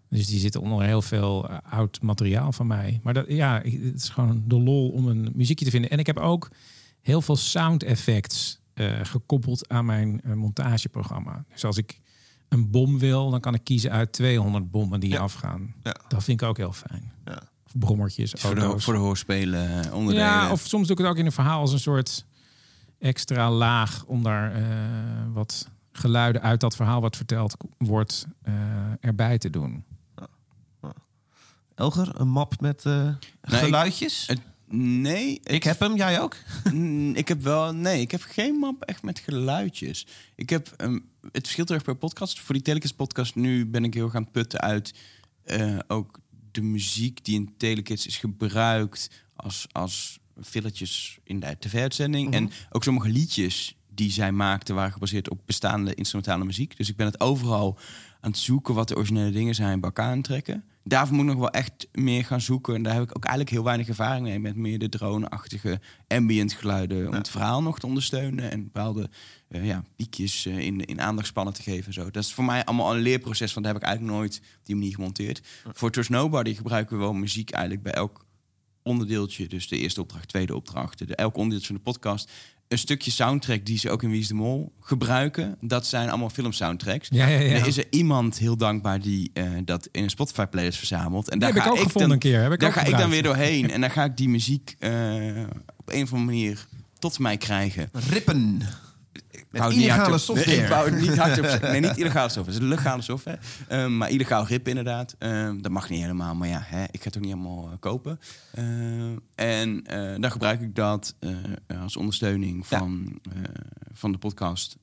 Dus die zitten onder heel veel eh, oud materiaal van mij. Maar dat, ja, het is gewoon de lol om een muziekje te vinden. En ik heb ook heel veel sound effects eh, gekoppeld aan mijn eh, montageprogramma. Dus als ik een bom wil, dan kan ik kiezen uit 200 bommen die Ja. afgaan. Ja. Dat vind ik ook heel fijn. Ja. Of brommertjes, Voor de, voor de hoorspelen eh, onderdelen. Ja, of soms doe ik het ook in een verhaal als een soort extra laag om daar eh, wat geluiden uit dat verhaal wat verteld wordt eh, erbij te doen. Elger, een map met eh, ik- geluidjes? Nee, ik, het- heb hem, jij ook? (laughs) Mm, ik heb wel, nee, ik heb geen map echt met geluidjes. Ik heb, ehm, het verschilt heel erg per podcast. Voor die Telekids podcast nu ben ik heel erg aan het putten uit eh, ook de muziek die in Telekids is gebruikt als, als filletjes in de tv-uitzending. En ook sommige liedjes die zij maakten waren gebaseerd op bestaande instrumentale muziek. Dus ik ben het overal aan het zoeken wat de originele dingen zijn bij elkaar aan het trekken. Daarvoor moet ik nog wel echt meer gaan zoeken. En daar heb ik ook eigenlijk heel weinig ervaring mee. Met meer de drone-achtige ambient geluiden. Om het verhaal nog te ondersteunen. En bepaalde eh, ja, piekjes eh, in, in aandachtspannen te geven. en Zo. Dat is voor mij allemaal een leerproces. Want dat heb ik eigenlijk nooit op die manier gemonteerd. Voor Trust Nobody gebruiken we wel muziek eigenlijk bij elk onderdeeltje. Dus de eerste opdracht, tweede opdracht. De, elk onderdeeltje van de podcast. Een stukje soundtrack die ze ook in Wie is de Mol gebruiken. Dat zijn allemaal filmsoundtracks. Ja, ja, ja. En er is er iemand heel dankbaar die eh, dat in een Spotify playlist verzamelt. En daar heb ik ook gevonden dan, een keer. Heb ik daar ga ik dan weer doorheen. En dan ga ik die muziek eh, op een of andere manier tot mij krijgen. Rippen. Met illegale software. Nee, ik wou het niet. (laughs) Nee, niet illegale software. Het is legale software. Ehm, maar illegaal rip inderdaad. Ehm, dat mag niet helemaal. Maar ja, hè, ik ga het ook niet helemaal eh, kopen. Ehm, en eh, dan gebruik ik dat eh, als ondersteuning van, van de podcast.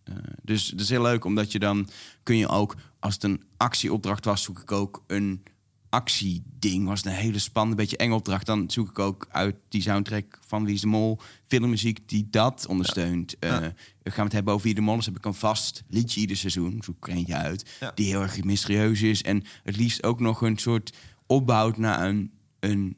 Dus het is heel leuk, omdat je dan kun je ook... Als het een actieopdracht was, zoek ik ook een actieding. Was het een hele spannende, beetje enge opdracht. Dan zoek ik ook uit die soundtrack van Wie is de Mol... filmmuziek die dat ondersteunt. Eh, Ja. we gaan het hebben over Wie de Mol is. heb ik een vast liedje ieder seizoen. Zoek er eentje uit. Ja. Die heel erg mysterieus is. En het liefst ook nog een soort opbouwt naar een, een,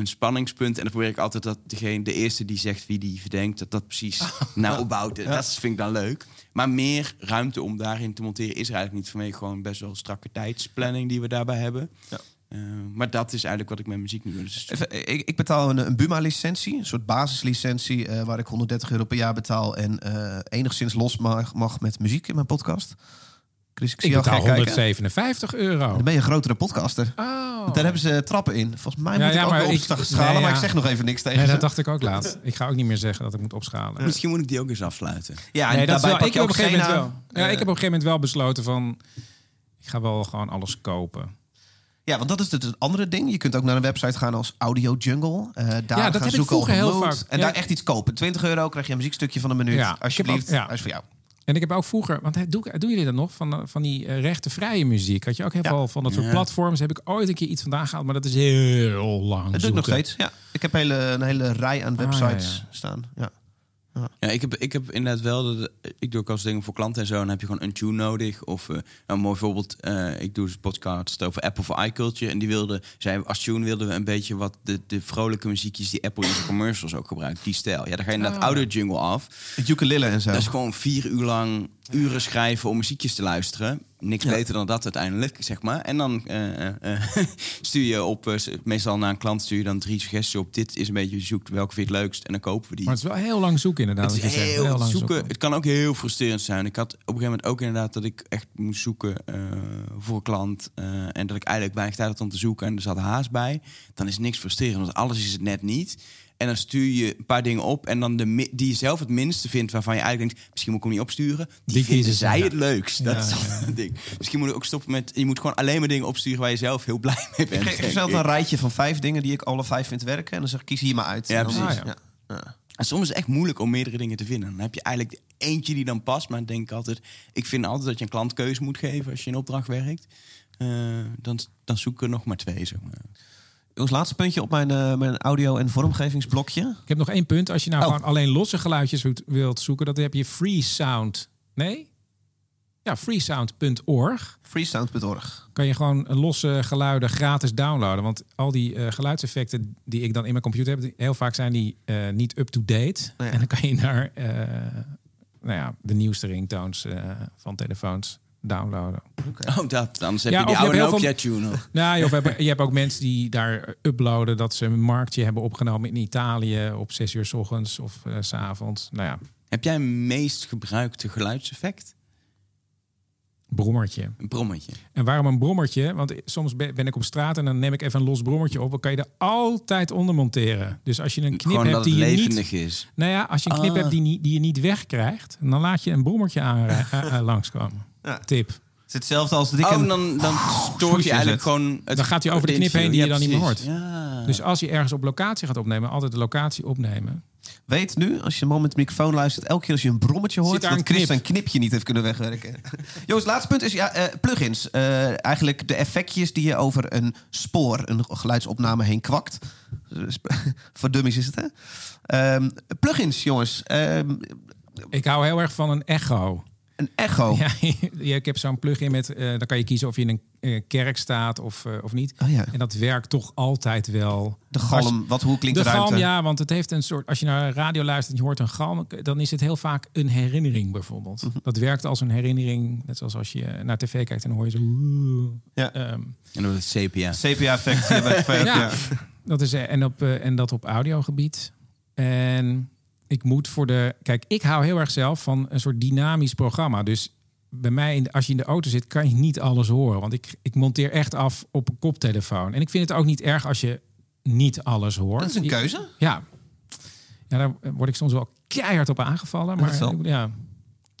een spanningspunt. En dan probeer ik altijd dat degene, de eerste die zegt wie die verdenkt, dat dat precies (laughs) nou opbouwt. Dat vind ik dan leuk. Maar meer ruimte om daarin te monteren is er eigenlijk niet. Vanwege gewoon best wel strakke tijdsplanning die we daarbij hebben. Ja. Eh, maar dat is eigenlijk wat ik met muziek nu doe. Dus Even, ik, ik betaal een, een Buma-licentie, een soort basislicentie... eh, waar ik 130 euro per jaar betaal... en eh, enigszins los mag, mag met muziek in mijn podcast. Chris, ik zie Ik jou betaal graag kijken. 157 euro. Dan ben je een grotere podcaster. Oh. Daar hebben ze trappen in. Volgens mij Ja, moet ja, ik ook maar ik- opschalen, nee, maar ja. ik zeg nog even niks tegen Nee, ze. dat dacht ik ook laat. Ik ga ook niet meer zeggen dat ik moet opschalen. misschien moet ik die ook eens afsluiten. Ja, en nee, dat is daarbij wel, pak ik je heb op ook een gegeven moment wel. Ja, ik heb op een gegeven moment wel besloten van... Ik ga wel gewoon alles kopen. Ja, want dat is het, andere ding. Je kunt ook naar een website gaan als Audio Jungle. eh, daar dat gaan heb ik zoeken op vroeger heel mood. vaak. En Ja. daar echt iets kopen. 20 euro krijg je een muziekstukje van een minuut. Ja, ik heb Alsjeblieft, ja. dat is voor jou. En ik heb ook vroeger, want hè, doe, doen jullie dat nog? Van, eh, van die eh, rechtenvrije muziek. Had je ook heel Ja. veel van dat soort Ja. platforms. Heb ik ooit een keer iets vandaan gehaald, maar dat is heel lang. Dat doe ik nog steeds. Ja. Ik heb hele, een hele rij aan Ah, websites ja. staan. Ja. Ja, ik heb, ik heb inderdaad wel... Dat, ik doe ook als dingen voor klanten en zo. Dan heb je gewoon een tune nodig. Of eh een mooi voorbeeld. eh, ik doe dus een podcast over Apple voor iCulture. En die wilde... Zij, als tune wilden we een beetje wat de, de vrolijke muziekjes... die Apple in zijn commercials ook gebruikt. Die stijl. Ja, dan ga je inderdaad Ah. audio jungle af. Het ukulele en zo. Dat is gewoon vier uur lang uren schrijven om muziekjes te luisteren. Niks Ja. beter dan dat uiteindelijk, zeg maar. En dan eh, (laughs) stuur je op, meestal naar een klant stuur je dan drie suggesties op. Dit is een beetje, je zoekt welke vind je het leukst en dan kopen we die. Maar het is wel heel lang zoeken inderdaad. Het is zegt. heel, lang zoeken. Het kan ook heel frustrerend zijn. Ik had op een gegeven moment ook inderdaad dat ik echt moest zoeken voor een klant. en dat ik eigenlijk weinig tijd had om te zoeken. En er zat haast bij. Dan is niks frustrerend, want alles is het net niet. En dan stuur je een paar dingen op. En dan de die je zelf het minste vindt, waarvan je eigenlijk denkt... misschien moet ik hem niet opsturen. Die, Die vinden zij ja. het leukst. Dat Ja, is altijd een ding. Misschien moet ik ook stoppen met... Je moet gewoon alleen maar dingen opsturen waar je zelf heel blij mee bent. Ik geef zelf een rijtje van vijf dingen die ik alle vijf vind werken. En dan zeg ik, kies hier maar uit. Ja, En dan- precies. Ah, ja. Ja. En soms is het echt moeilijk om meerdere dingen te vinden. Dan heb je eigenlijk eentje die dan past. Maar dan denk ik altijd... Ik vind altijd dat je een klant keuze moet geven als je in opdracht werkt. Eh, dan, dan zoek ik er nog maar twee, zeg maar. Jongens, laatste puntje op mijn, eh, mijn audio- en vormgevingsblokje. Ik heb nog één punt. Als je nou Oh. gewoon alleen losse geluidjes wilt- zoeken, dan heb je Freesound. Nee? Ja, freesound.org. Freesound.org. Kan je gewoon losse geluiden gratis downloaden. Want al die eh, geluidseffecten die ik dan in mijn computer heb, heel vaak zijn die eh, niet up-to-date. Ja. En dan kan je naar nou ja, de nieuwste ringtones van telefoons downloaden. Oh, dat. Anders heb Ja, je die oude Nokia-tune nog. (laughs) Nou, je, hebt, je hebt ook mensen die daar uploaden dat ze een marktje hebben opgenomen in Italië op 6 uur s ochtends of eh, s avonds. Nou ja, Heb jij een meest gebruikte geluidseffect? brommertje. Een brommetje. En waarom een brommertje? Want soms ben ik op straat en dan neem ik even een los brommertje op. Dan kan je er altijd onder monteren. Dus als je een knip Gewoon hebt die je niet... is. Nou ja, als je een knip Ah. hebt die, die je niet wegkrijgt, dan laat je een brommertje aan (laughs) langskomen. Ja. Tip. Het is hetzelfde als dat ik Oh, dan, dan (laughs) stoort je eigenlijk gewoon... Het, Dan gaat hij over de knip heen die je dan niet meer hoort. Ja. Dus als je ergens op locatie gaat opnemen, altijd de locatie opnemen. Weet nu, als je een man met de microfoon luistert... elke keer als je een brommetje hoort... Zit daar dat een Chris knip. zijn knipje niet heeft kunnen wegwerken. (laughs) Jongens, laatste punt is ja, eh, plugins. Eh, eigenlijk de effectjes die je over een spoor... een geluidsopname heen kwakt. (laughs) Voor dummies is het, hè? Ehm, plugins, jongens. Ehm, Ik hou heel erg van een echo. Een echo. Ja, ja, ik heb zo'n plugin met, eh, dan kan je kiezen of je in een eh, kerk staat of, eh, of niet. Oh ja, En dat werkt toch altijd wel. de galm. Wat, hoe klinkt De de, ruimte? galm, ja, want het heeft een soort. Als je naar radio luistert en je hoort een galm, dan is het heel vaak een herinnering bijvoorbeeld. Mhm. Dat werkt als een herinnering, net zoals als je naar tv kijkt en dan hoor je zo. Ja. Ehm, En door het sepia. CPA-effect. (laughs) ja, dat is, en, op, en dat op audiogebied. En ik moet voor de. Kijk, ik hou heel erg zelf van een soort dynamisch programma. Dus bij mij, als je in de auto zit, kan je niet alles horen. Want ik, ik monteer echt af op een koptelefoon. En ik vind het ook niet erg als je niet alles hoort. Dat is een keuze. Ja. ja, daar word ik soms wel keihard op aangevallen. Maar ja,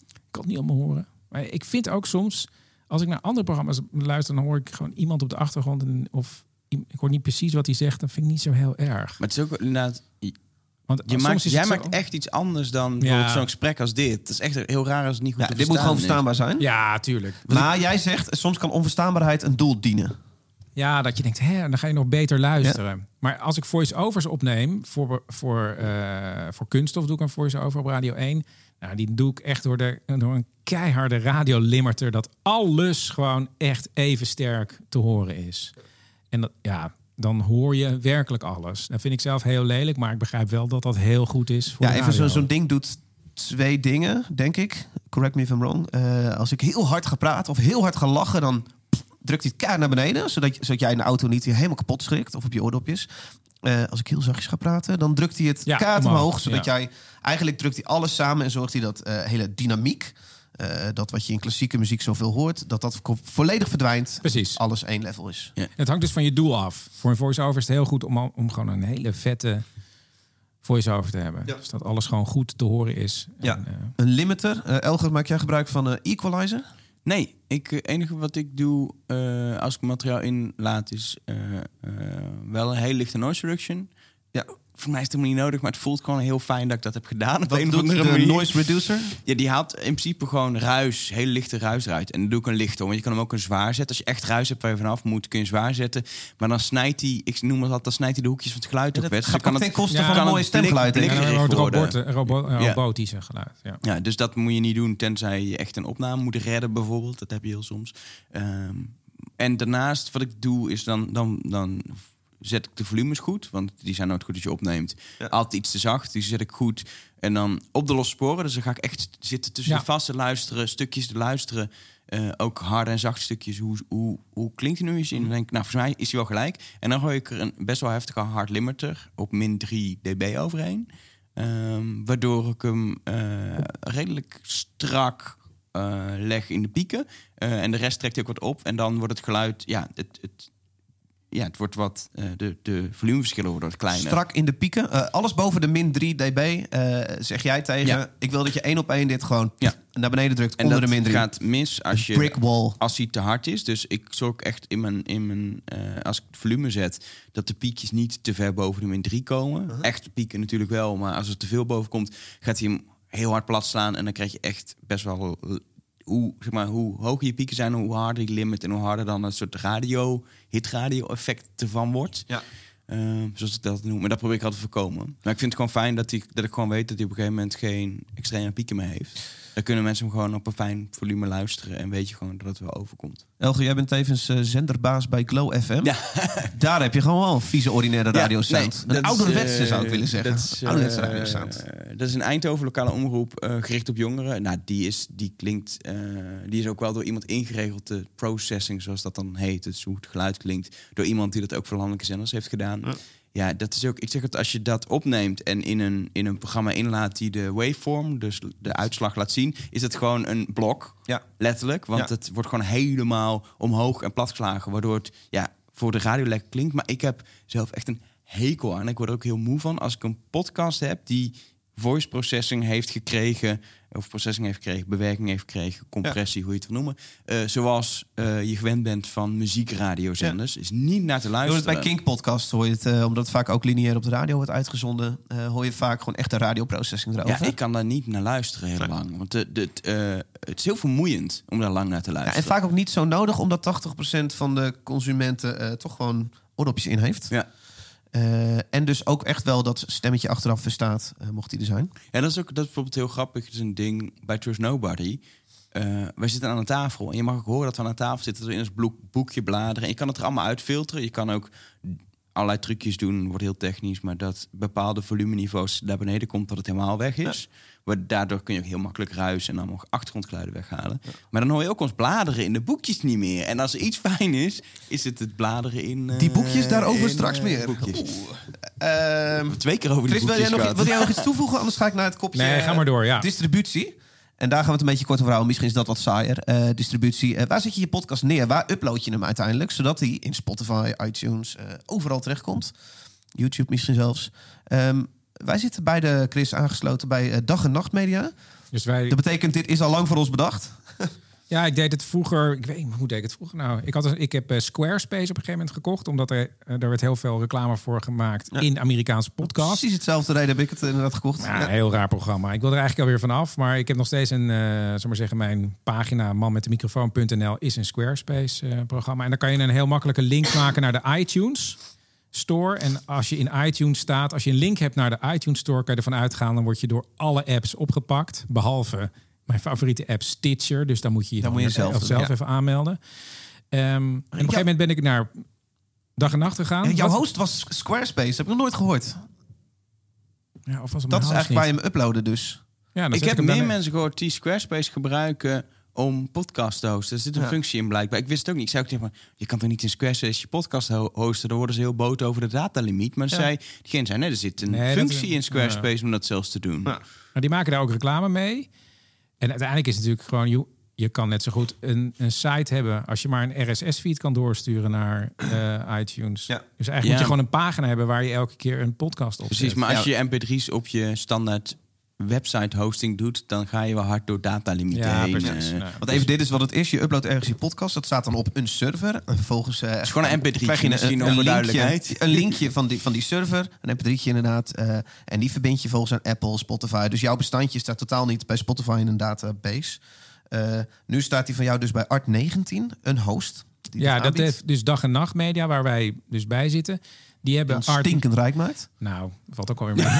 ik kan het niet allemaal horen. Maar ik vind ook soms, als ik naar andere programma's luister, dan hoor ik gewoon iemand op de achtergrond. En, of ik hoor niet precies wat hij zegt. Dat vind ik niet zo heel erg. Maar het is ook inderdaad... Want Je maakt, is jij zo- maakt echt iets anders dan Ja. zo'n gesprek als dit. Het is echt heel raar als het niet goed Ja, te dit moet gewoon verstaan is. verstaanbaar zijn. Ja, tuurlijk. Maar jij zegt, soms kan onverstaanbaarheid een doel dienen. Ja, dat je denkt, hè, dan ga je nog beter luisteren. Maar als ik voice-overs opneem voor, voor, eh, voor kunststof, doe ik een voice-over op Radio 1. Nou, die doe ik echt door, de, door een keiharde radiolimmerter... dat alles gewoon echt even sterk te horen is. En dat, ja, dan hoor je werkelijk alles. Dat vind ik zelf heel lelijk, maar ik begrijp wel dat dat heel goed is voor Ja, even zo- zo'n ding doet twee dingen, denk ik. Correct me if I'm wrong. Eh, als ik heel hard ga praten of heel hard ga lachen, dan drukt hij het keihard naar beneden. Zodat, zodat jij in de auto niet helemaal kapot schrikt of op je oordopjes. Eh, als ik heel zachtjes ga praten, dan drukt hij het Ja, keihard omhoog, omhoog. Zodat ja. jij, eigenlijk drukt hij alles samen en zorgt hij dat eh, hele dynamiek... eh, dat wat je in klassieke muziek zoveel hoort, dat dat vo- volledig verdwijnt. Precies. Alles één level is. Het hangt dus van je doel af. Voor een voice-over is het heel goed om, om gewoon een hele vette voice-over te hebben. Ja. Dus dat alles gewoon goed te horen is. Ja. En, eh, Een limiter. Eh, Elger, maak jij gebruik van eh, equalizer? Nee, ik, het enige wat ik doe eh, als ik materiaal inlaat is eh, eh, wel een heel lichte noise reduction. Ja. Voor mij is het helemaal niet nodig, maar het voelt gewoon heel fijn dat ik dat heb gedaan. Op Wat een doet de manier. noise reducer? Ja, die haalt in principe gewoon ruis, hele lichte ruis eruit. En dan doe ik een lichte, want je kan hem ook een zwaar zetten. Als je echt ruis hebt waar je vanaf moet, kun je zwaar zetten. Maar dan snijdt hij, ik noem het altijd, dan snijdt hij de hoekjes van het geluid Ja, dat weg. Dus gaat kan ten het- koste Ja, van een mooie blik- stemgeluid. blik- worden. robot, robo- Ja. robotische geluid. Ja. Ja, dus dat moet je niet doen tenzij je echt een opname moet redden bijvoorbeeld. Dat heb je heel soms. Ehm, en daarnaast wat ik doe is dan, dan, dan zet ik de volumes goed. Want die zijn nooit goed als je opneemt. Ja. Altijd iets te zacht, die zet ik goed. En dan op de losse sporen. Dus dan ga ik echt zitten tussen Ja. de vaste luisteren, stukjes te luisteren. Eh, ook harde en zachte stukjes. Hoe, hoe, hoe klinkt hij nu eens in? Dan denk ik, nou, volgens mij is hij wel gelijk. En dan gooi ik er een best wel heftige hard limiter op min 3 dB overheen. Ehm, waardoor ik hem eh, redelijk strak eh, leg in de pieken. Eh, en de rest trekt hij ook wat op. En dan wordt het geluid, ja, het, het, ja, het wordt wat, eh, de, de volumeverschillen worden wat kleiner. Strak in de pieken. Eh, alles boven de min 3 dB eh, zeg jij tegen. Ja. Ik wil dat je één op één dit gewoon Ja. naar beneden drukt En onder de min 3. gaat mis als je Brick wall. als hij te hard is. Dus ik zorg echt in mijn, in mijn als ik het volume zet, dat de piekjes niet te ver boven de min 3 komen. Uh-huh. Echt pieken natuurlijk wel, maar als er te veel boven komt, gaat hij hem heel hard plat slaan. En dan krijg je echt best wel hoe, zeg maar, hoe hoger je pieken zijn, hoe harder die limit en hoe harder dan een soort radio, hitradio effect ervan wordt. Ja. Ehm, zoals ik dat noem. Maar dat probeer ik altijd te voorkomen. Maar ik vind het gewoon fijn dat, die, dat ik gewoon weet dat hij op een gegeven moment geen extreme pieken meer heeft. Dan kunnen mensen hem gewoon op een fijn volume luisteren en weet je gewoon dat het wel overkomt. Elger, jij bent tevens eh, zenderbaas bij Glow FM. Ja. (laughs) Daar heb je gewoon wel een vieze ordinaire radiosound. Ja, een nee, ouderwetse eh, zou ik willen zeggen. Dat is, eh, ouderwetse radiosound. dat is een Eindhoven lokale omroep eh, gericht op jongeren. Nou, die is, die klinkt, eh, die is ook wel door iemand ingeregeld, de processing zoals dat dan heet. Dus hoe het geluid klinkt. Door iemand die dat ook voor landelijke zenders heeft gedaan. Ja. Ja. dat is ook. Ik zeg het, als je dat opneemt en in een, in een programma inlaat die de waveform, dus de uitslag laat zien, is het gewoon een blok. Ja. Letterlijk. Want Ja. het wordt gewoon helemaal omhoog en platgeslagen. Waardoor het ja, voor de radio lekker klinkt. Maar ik heb zelf echt een hekel aan. Ik word er ook heel moe van. Als ik een podcast heb die voice processing heeft gekregen. Of processing heeft gekregen, bewerking heeft gekregen, compressie, hoe je het wil noemen. Eh, zoals eh, je gewend bent van muziekradiozenders. Is niet naar te luisteren. bij King Podcast hoor je het, eh, omdat het vaak ook lineair op de radio wordt uitgezonden, hoor je vaak gewoon echt de radioprocessing erover. Ja, ik kan daar niet naar luisteren heel lang. Want de, de, het, het is heel vermoeiend om daar lang naar te Ja, en luisteren. vaak ook niet zo nodig, omdat 80% van de consumenten toch gewoon oordopjes in heeft. Ja. Eh, en dus ook echt wel dat stemmetje achteraf verstaat, eh, mocht die er zijn. Ja, dat is ook dat is bijvoorbeeld heel grappig. Het is een ding bij Trust Nobody. Eh, wij zitten aan een tafel en je mag ook horen dat we aan een tafel zitten. Dat we in ons boek, boekje bladeren. En je kan het er allemaal uitfilteren. Je kan ook allerlei trucjes doen, wordt heel technisch. Maar dat bepaalde volumeniveaus naar beneden komt, dat het helemaal weg is. Maar daardoor kun je ook heel makkelijk ruis en allemaal achtergrondgeluiden weghalen. Maar dan hoor je ook ons bladeren in de boekjes niet meer. En als er iets fijn is, is het het bladeren in... eh, Die boekjes, daarover in, straks eh, meer. Boekjes. Ehm, Twee keer over die Chris, wil jij, boekjes nog, wil jij nog (laughs) iets toevoegen? Anders ga ik naar het kopje Nee, ga eh, maar door, ja. distributie. En daar gaan we het een beetje kort over houden. Misschien is dat wat saaier. Eh, distributie. Eh, waar zet je je podcast neer? Waar upload je hem uiteindelijk? Zodat hij in Spotify, iTunes, eh, overal terechtkomt. YouTube misschien zelfs. Ehm, wij zitten bij de Chris aangesloten bij eh, Dag en Nacht Media. Dus wij, Dat betekent, dit is al lang voor ons bedacht. (laughs) ja, ik deed het vroeger. Ik weet niet, hoe deed ik het vroeger? Nou, ik, had ik heb eh, Squarespace op een gegeven moment gekocht. Omdat er, eh, er werd heel veel reclame voor gemaakt Ja. in Amerikaanse podcasts. Precies hetzelfde reden heb ik het inderdaad gekocht. Ja, heel raar programma. Ik wil er eigenlijk alweer vanaf. Maar ik heb nog steeds een, eh zal maar zeggen, mijn pagina manmetdemicrofoon.nl is een Squarespace eh, programma. En dan kan je een heel makkelijke link maken naar de iTunes Store. En als je in iTunes staat, als je een link hebt naar de iTunes Store, kan je ervan uitgaan, dan word je door alle apps opgepakt. Behalve mijn favoriete app Stitcher. Dus dan moet je je Dan dan moet je weer zelf zelf, ja. even aanmelden. Ehm, en op een gegeven moment ben ik naar dag en nacht gegaan. En jouw Wat- host was Squarespace, heb ik nog nooit gehoord. Ja, of was het Dat is eigenlijk waar je hem uploaden dus. Ja, dan Ik heb meer mensen gehoord die Squarespace gebruiken om podcast te hosten. Er zit een Ja. functie in blijkbaar. Ik wist het ook niet. Ik zei ook tegen je kan toch niet in Squarespace je podcast ho- hosten? Dan worden ze heel boos over de datalimiet. Maar Ja. zei, diegene zei, nee, er zit een Nee, functie in Squarespace om dat zelfs te doen. Ja. Maar die maken daar ook reclame mee. En uiteindelijk is het natuurlijk gewoon... Je, je kan net zo goed een, een site hebben... als je maar een RSS-feed kan doorsturen naar eh, iTunes. Ja. Dus eigenlijk Ja. moet je gewoon een pagina hebben... waar je elke keer een podcast op Precies, zet. maar als Ja. je mp3's op je standaard website hosting doet, dan ga je wel hard door datalimieten Ja, heen. precies. eh. Nou, Want even, dit is wat het is. Je uploadt ergens je podcast. Dat staat dan op een server. En vervolgens... eh, Het is gewoon een mp3'tje, krijg je voor linkje, duidelijkheid. een linkje van die, van die server. Een mp3'tje inderdaad. eh, en die verbind je volgens aan Apple, Spotify. Dus jouw bestandje staat totaal niet bij Spotify in een database. Eh, nu staat die van jou dus bij Art19, een host. Die ja, dat heeft dus dag en nacht media... waar wij dus bij zitten. Die hebben Art- stinkend rijk maakt. Nou, valt ook alweer mee. (laughs)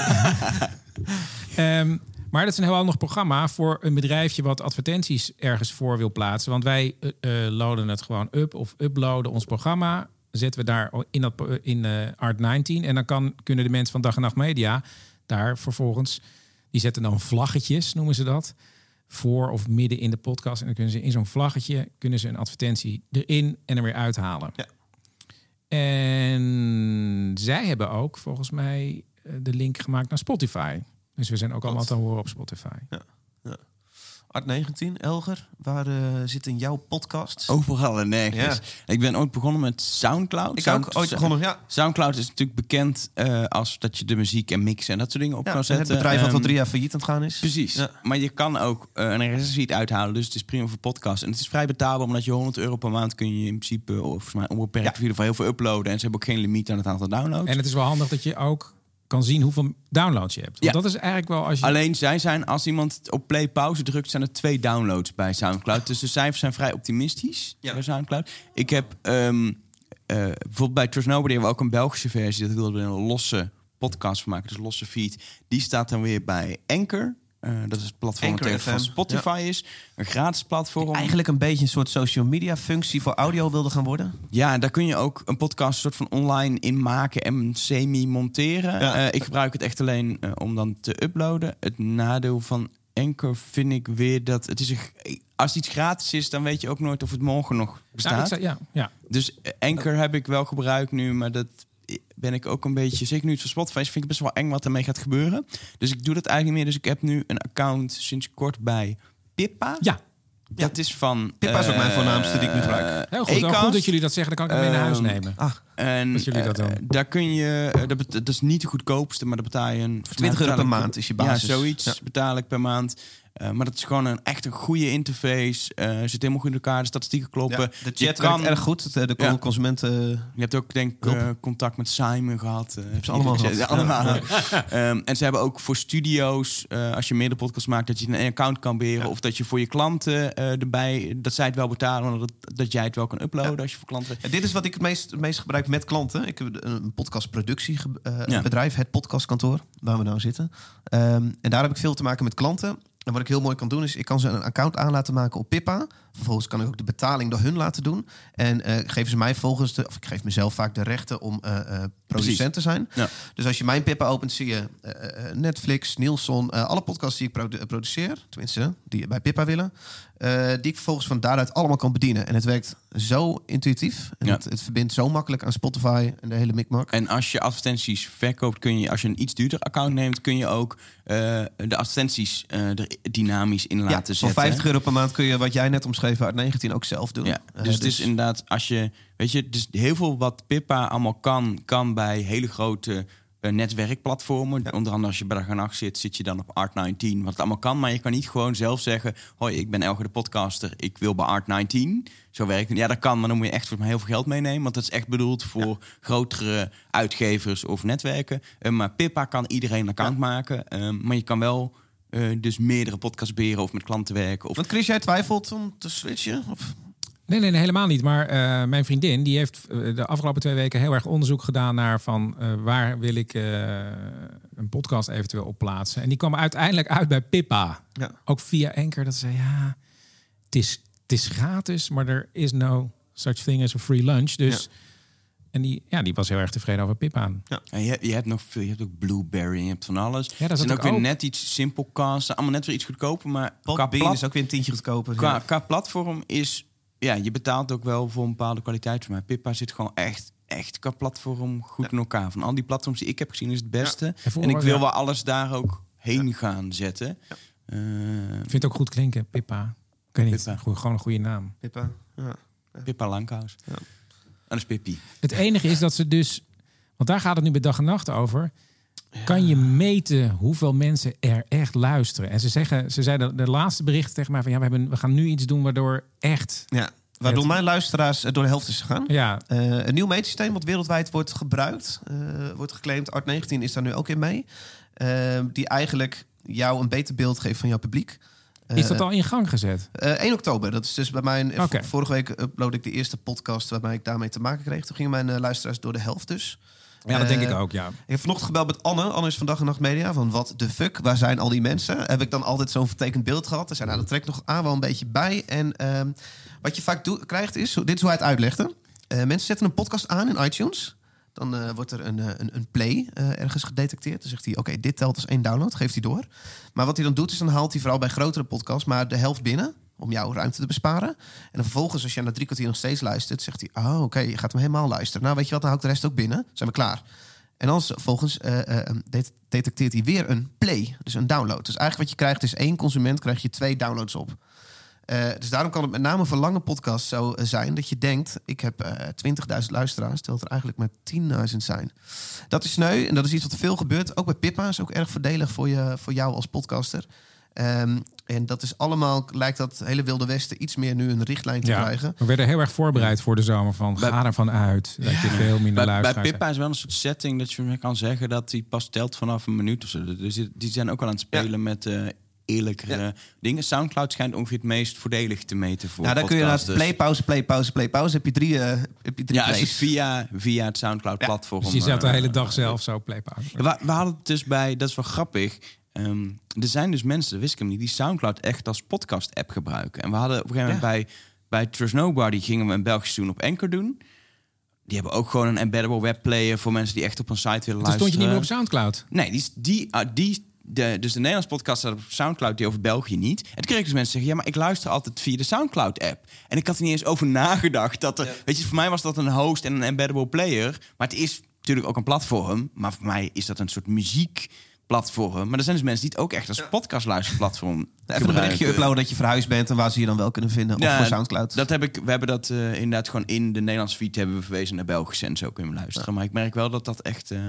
Ehm, maar dat is een heel handig programma voor een bedrijfje wat advertenties ergens voor wil plaatsen. Want wij eh, eh, loaden het gewoon up of uploaden ons programma. Zetten we daar in, dat, eh, in eh, Art19. En dan kan, kunnen de mensen van Dag en Nacht Media daar vervolgens... Die zetten dan vlaggetjes, noemen ze dat. Voor of midden in de podcast. En dan kunnen ze in zo'n vlaggetje kunnen ze een advertentie erin en er weer uithalen. Ja. En zij hebben ook volgens mij eh, de link gemaakt naar Spotify. Dus we zijn ook allemaal te horen op Spotify. Art19, Elger, waar eh, zitten jouw podcasts? Overal en nergens. Ik ben ooit begonnen met Soundcloud. ik Sound- ook ooit begonnen, ja. Soundcloud is natuurlijk bekend eh, als dat je de muziek en mixen en dat soort dingen op ja kan het zetten. bedrijf wat al Ehm, drie jaar failliet aan het gaan is. Precies. Ja. Maar je kan ook eh, een RSS-feed uithalen, dus het is prima voor podcast. En het is vrij betaalbaar, omdat je 100 euro per maand kun je in principe, of volgens mij onbeperkt, Ja. in ieder geval heel veel uploaden. En ze hebben ook geen limiet aan het aantal downloads. En het is wel handig dat je ook kan zien hoeveel downloads je hebt. Want Ja. dat is eigenlijk wel als je... Alleen zij zijn, als iemand op play pauze drukt, zijn er twee downloads bij Soundcloud. Dus de cijfers zijn vrij optimistisch Ja. bij Soundcloud. Ik heb ehm, eh, bijvoorbeeld bij Trust Nobody hebben we ook een Belgische versie. Dat wilden we een losse podcast van maken, dus een losse feed. Die staat dan weer bij Anchor. Eh, dat is het platform dat van Spotify is. Een gratis platform. Eigenlijk een beetje een soort social media functie voor audio wilde gaan worden. Ja, daar kun je ook een podcast soort van online in maken en semi-monteren. Ja. Eh, ik gebruik het echt alleen eh, om dan te uploaden. Het nadeel van Anchor vind ik weer dat het is een, als iets gratis is, dan weet je ook nooit of het morgen nog bestaat. zei- ja, ja. Dus Anchor heb ik wel gebruikt nu, maar dat ben ik ook een beetje, zeker nu het voor Spotify is, vind ik best wel eng wat ermee gaat gebeuren. Dus ik doe dat eigenlijk niet meer. Dus ik heb nu een account sinds kort bij Pippa. ja, Dat is van... Pippa is ook mijn eh, voornaamste die ik nu gebruik. heel goed. Goed dat jullie dat zeggen. Dan kan ik hem mee naar huis Ehm, nemen. Ah, En Dat jullie dat eh, doen. daar kun je, eh, dat, is niet de goedkoopste, maar dan betaal je een 20 euro per maand is je basis. Ja, zoiets Ja. betaal ik per maand. Eh, maar dat is gewoon een echt een goede interface. Eh zit helemaal goed in elkaar. De statistieken kloppen. ja, de chat kan- erg goed. De, de Ja. consumenten... Je hebt ook denk ik eh, contact met Simon gehad. eh, ze allemaal ja, gehad. (laughs) allemaal. Ehm, en ze hebben ook voor studio's, eh, als je meerdere podcasts maakt, dat je een account kan beheren. Of dat je voor je klanten eh, erbij, dat zij het wel betalen, maar dat, dat jij het wel kan uploaden als je voor klanten. Dit is wat ik het meest, het meest gebruik met klanten. Ik heb een podcastproductiebedrijf, het podcastkantoor, waar we nou zitten. Ehm, en daar heb ik veel te maken met klanten. En wat ik heel mooi kan doen is, ik kan ze een account aan laten maken op Pippa. Vervolgens kan ik ook de betaling door hun laten doen. En eh, geven ze mij volgens de, of ik geef mezelf vaak de rechten om eh, eh, producent te zijn. Ja. Dus als je mijn Pippa opent, zie je Netflix, Nielsen, alle podcasts die ik produ- produceer, tenminste die bij Pippa willen, eh, die ik vervolgens van daaruit allemaal kan bedienen. En het werkt zo intuïtief. En Ja. het, het verbindt zo makkelijk aan Spotify en de hele mikmak. En als je advertenties verkoopt, kun je, als je een iets duurder account neemt, kun je ook eh, de advertenties eh, er dynamisch in Ja, laten voor zetten. 50 euro per maand kun je wat jij net omschreven uit 19 ook zelf doen. Ja, Eh, dus het is inderdaad, als je, weet je, dus heel veel wat Pippa allemaal kan, kan bij hele grote netwerkplatformen. Onder andere als je bij de Nacht zit, zit je dan op Art19, wat het allemaal kan. Maar je kan niet gewoon zelf zeggen, hoi, ik ben Elger de podcaster, ik wil bij Art19. Zo werkt het. Ja, dat kan, maar dan moet je echt voor mij heel veel geld meenemen. Want dat is echt bedoeld voor grotere uitgevers of netwerken. Eh, maar Pippa kan iedereen een account maken. Eh, maar je kan wel eh, dus meerdere podcasts beheren of met klanten werken. Of Want Chris, jij twijfelt om te switchen? Of? Nee, nee, nee, helemaal niet. Maar eh, mijn vriendin die heeft eh, de afgelopen twee weken heel erg onderzoek gedaan naar van eh, waar wil ik eh, een podcast eventueel op plaatsen. En die kwam uiteindelijk uit bij Pippa. Ja. Ook via Anchor. Dat ze zei, ja, het is, het is gratis, maar er is no such thing as a free lunch. Dus En die, ja, die was heel erg tevreden over Pippa. En je, je hebt nog veel, je hebt ook Blueberry, je hebt van alles. dat er zat zijn ook ik weer ook. net iets simpelcast, allemaal net weer iets goedkoper, maar qua, Podbean is ook weer een tientje goedkoper. qua, ja. qua platform is, ja, je betaalt ook wel voor een bepaalde kwaliteit voor mij. Pippa zit gewoon echt, echt qua platform goed in elkaar. Van al die platforms die ik heb gezien is het beste. En voor- En ik wil ja. wel alles daar ook heen gaan zetten. Eh, Ik vind het ook goed klinken, Pippa. Ik weet niet. Goeie- gewoon een goede naam. Pippa. Ja. Pippa Langkous. Ja. En dat is Pippi. Het enige is dat ze dus, want daar gaat het nu bij dag en nacht over. Kan je meten hoeveel mensen er echt luisteren? En ze zeggen, ze zeiden de laatste bericht tegen mij van ja, we, hebben, we gaan nu iets doen waardoor echt. Ja. Waardoor Het- mijn luisteraars door de helft is gegaan. Ja, Eh, een nieuw meetsysteem wat wereldwijd wordt gebruikt, eh, wordt geclaimd. Art 19 is daar nu ook in mee. Eh, die eigenlijk jou een beter beeld geeft van jouw publiek. is dat al in gang gezet? eh, 1 oktober, dat is dus bij mijn... Vorige week upload ik de eerste podcast waarmee ik daarmee te maken kreeg. Toen gingen mijn luisteraars door de helft dus. Ja, dat denk eh, ik ook, ja. Ik heb vanochtend gebeld met Anne. Anne is vandaag en nacht media. Van wat de fuck, waar zijn al die mensen? Heb ik dan altijd zo'n vertekend beeld gehad? Er zijn nou, dat trekt nog aan wel een beetje bij. En ehm, wat je vaak krijgt is, dit is hoe hij het uitlegde. Eh, mensen zetten een podcast aan in iTunes. Dan eh, wordt er een, eh, een, een play eh, ergens gedetecteerd. Dan zegt hij, oké, dit telt als één download. Geeft hij door. Maar wat hij dan doet, is dan haalt hij vooral bij grotere podcasts... maar de helft binnen, om jouw ruimte te besparen. En vervolgens, als je na drie kwartier nog steeds luistert... zegt hij, oh, oké, je gaat hem helemaal luisteren. Nou, weet je wat, dan hou ik de rest ook binnen. Zijn we klaar. En dan vervolgens eh, eh, det- detecteert hij weer een play, dus een download. Dus eigenlijk wat je krijgt is één consument, krijg je twee downloads op. Eh, dus daarom kan het met name voor lange podcasts zo zijn dat je denkt: ik heb eh 20.000 luisteraars, terwijl het er eigenlijk maar 10.000 zijn. Dat is sneu en dat is iets wat veel gebeurt. Ook bij Pippa is ook erg voordelig voor, je, voor jou als podcaster. Ehm, en dat is allemaal, lijkt dat hele Wilde Westen iets meer nu een richtlijn te ja. krijgen. We werden heel erg voorbereid voor de zomer van Bij- ga ervan uit dat je veel minder Bij, bij Pippa is wel een soort setting dat je kan zeggen dat hij pas telt vanaf een minuut of zo. Dus die- die zijn ook al aan het spelen met eh eerlijkere dingen. Soundcloud schijnt ongeveer het meest voordelig te meten voor Nou, dan kun je naar podcasters. play, pauze, play, pauze, play, pauze. Heb je drie, eh, heb je drie Ja, plays. via, via het Soundcloud-platform... Dus je zat de eh, hele dag zelf zo playpauze. Ja, we, we hadden het dus bij, dat is wel grappig. Ehm, er zijn dus mensen, dat wist ik hem niet, die Soundcloud echt als podcast-app gebruiken. En we hadden op een gegeven moment bij, bij Trust Nobody gingen we een Belgisch doen op Anchor doen. Die hebben ook gewoon een embeddable webplayer voor mensen die echt op een site willen luisteren. stond je niet meer op Soundcloud. Nee, die, die, ah, die, de, dus de Nederlandse podcast staat op Soundcloud, die over België niet. En toen kreeg ik dus mensen zeggen, ja, maar ik luister altijd via de Soundcloud-app. En ik had er niet eens over (laughs) nagedacht. Dat er, Weet je, voor mij was dat een host en een embeddable player. Maar het is natuurlijk ook een platform. Maar voor mij is dat een soort muziekplatform. Maar er zijn dus mensen die het ook echt als podcastluisterplatform Even een berichtje uploaden dat je verhuisd bent en waar ze je dan wel kunnen vinden. Of Ja, voor Soundcloud. Dat heb ik, we hebben dat eh, inderdaad gewoon in de Nederlandse feed hebben we verwezen naar Belgisch en zo kunnen we luisteren. Maar ik merk wel dat dat echt, eh,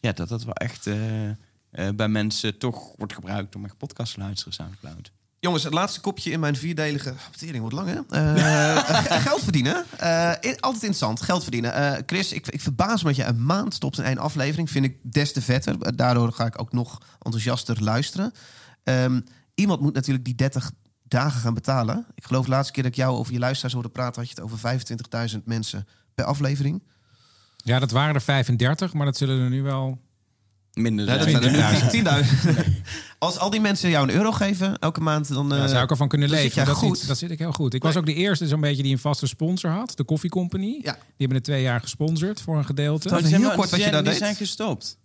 ja, dat dat wel echt eh, bij mensen toch wordt gebruikt om echt podcast te luisteren, Soundcloud. Jongens, het laatste kopje in mijn vierdelige... Tering wordt lang, hè? Eh, (laughs) geld verdienen. Eh, in- altijd interessant, geld verdienen. Eh, Chris, ik, ik verbaas me dat je een maand stopt in één aflevering. Vind ik des te vetter. Daardoor ga ik ook nog enthousiaster luisteren. Ehm, iemand moet natuurlijk die 30 dagen gaan betalen. Ik geloof de laatste keer dat ik jou over je luisteraars hoorde praten... had je het over 25.000 mensen per aflevering. Ja, dat waren er 35, maar dat zullen er nu wel... Minder Ja, dat zijn. zijn er nu 10.000. Als al die mensen jou een euro geven elke maand... dan Daar eh, zou ik ervan kunnen dan zit leven. Dat, goed. zit, dat zit ik heel goed. Ik was ook de eerste zo'n beetje die een vaste sponsor had. De Coffee Company. Ja. Die hebben het twee jaar gesponsord voor een gedeelte. Dat is zijn heel kort wat je daar deed. zijn gestopt.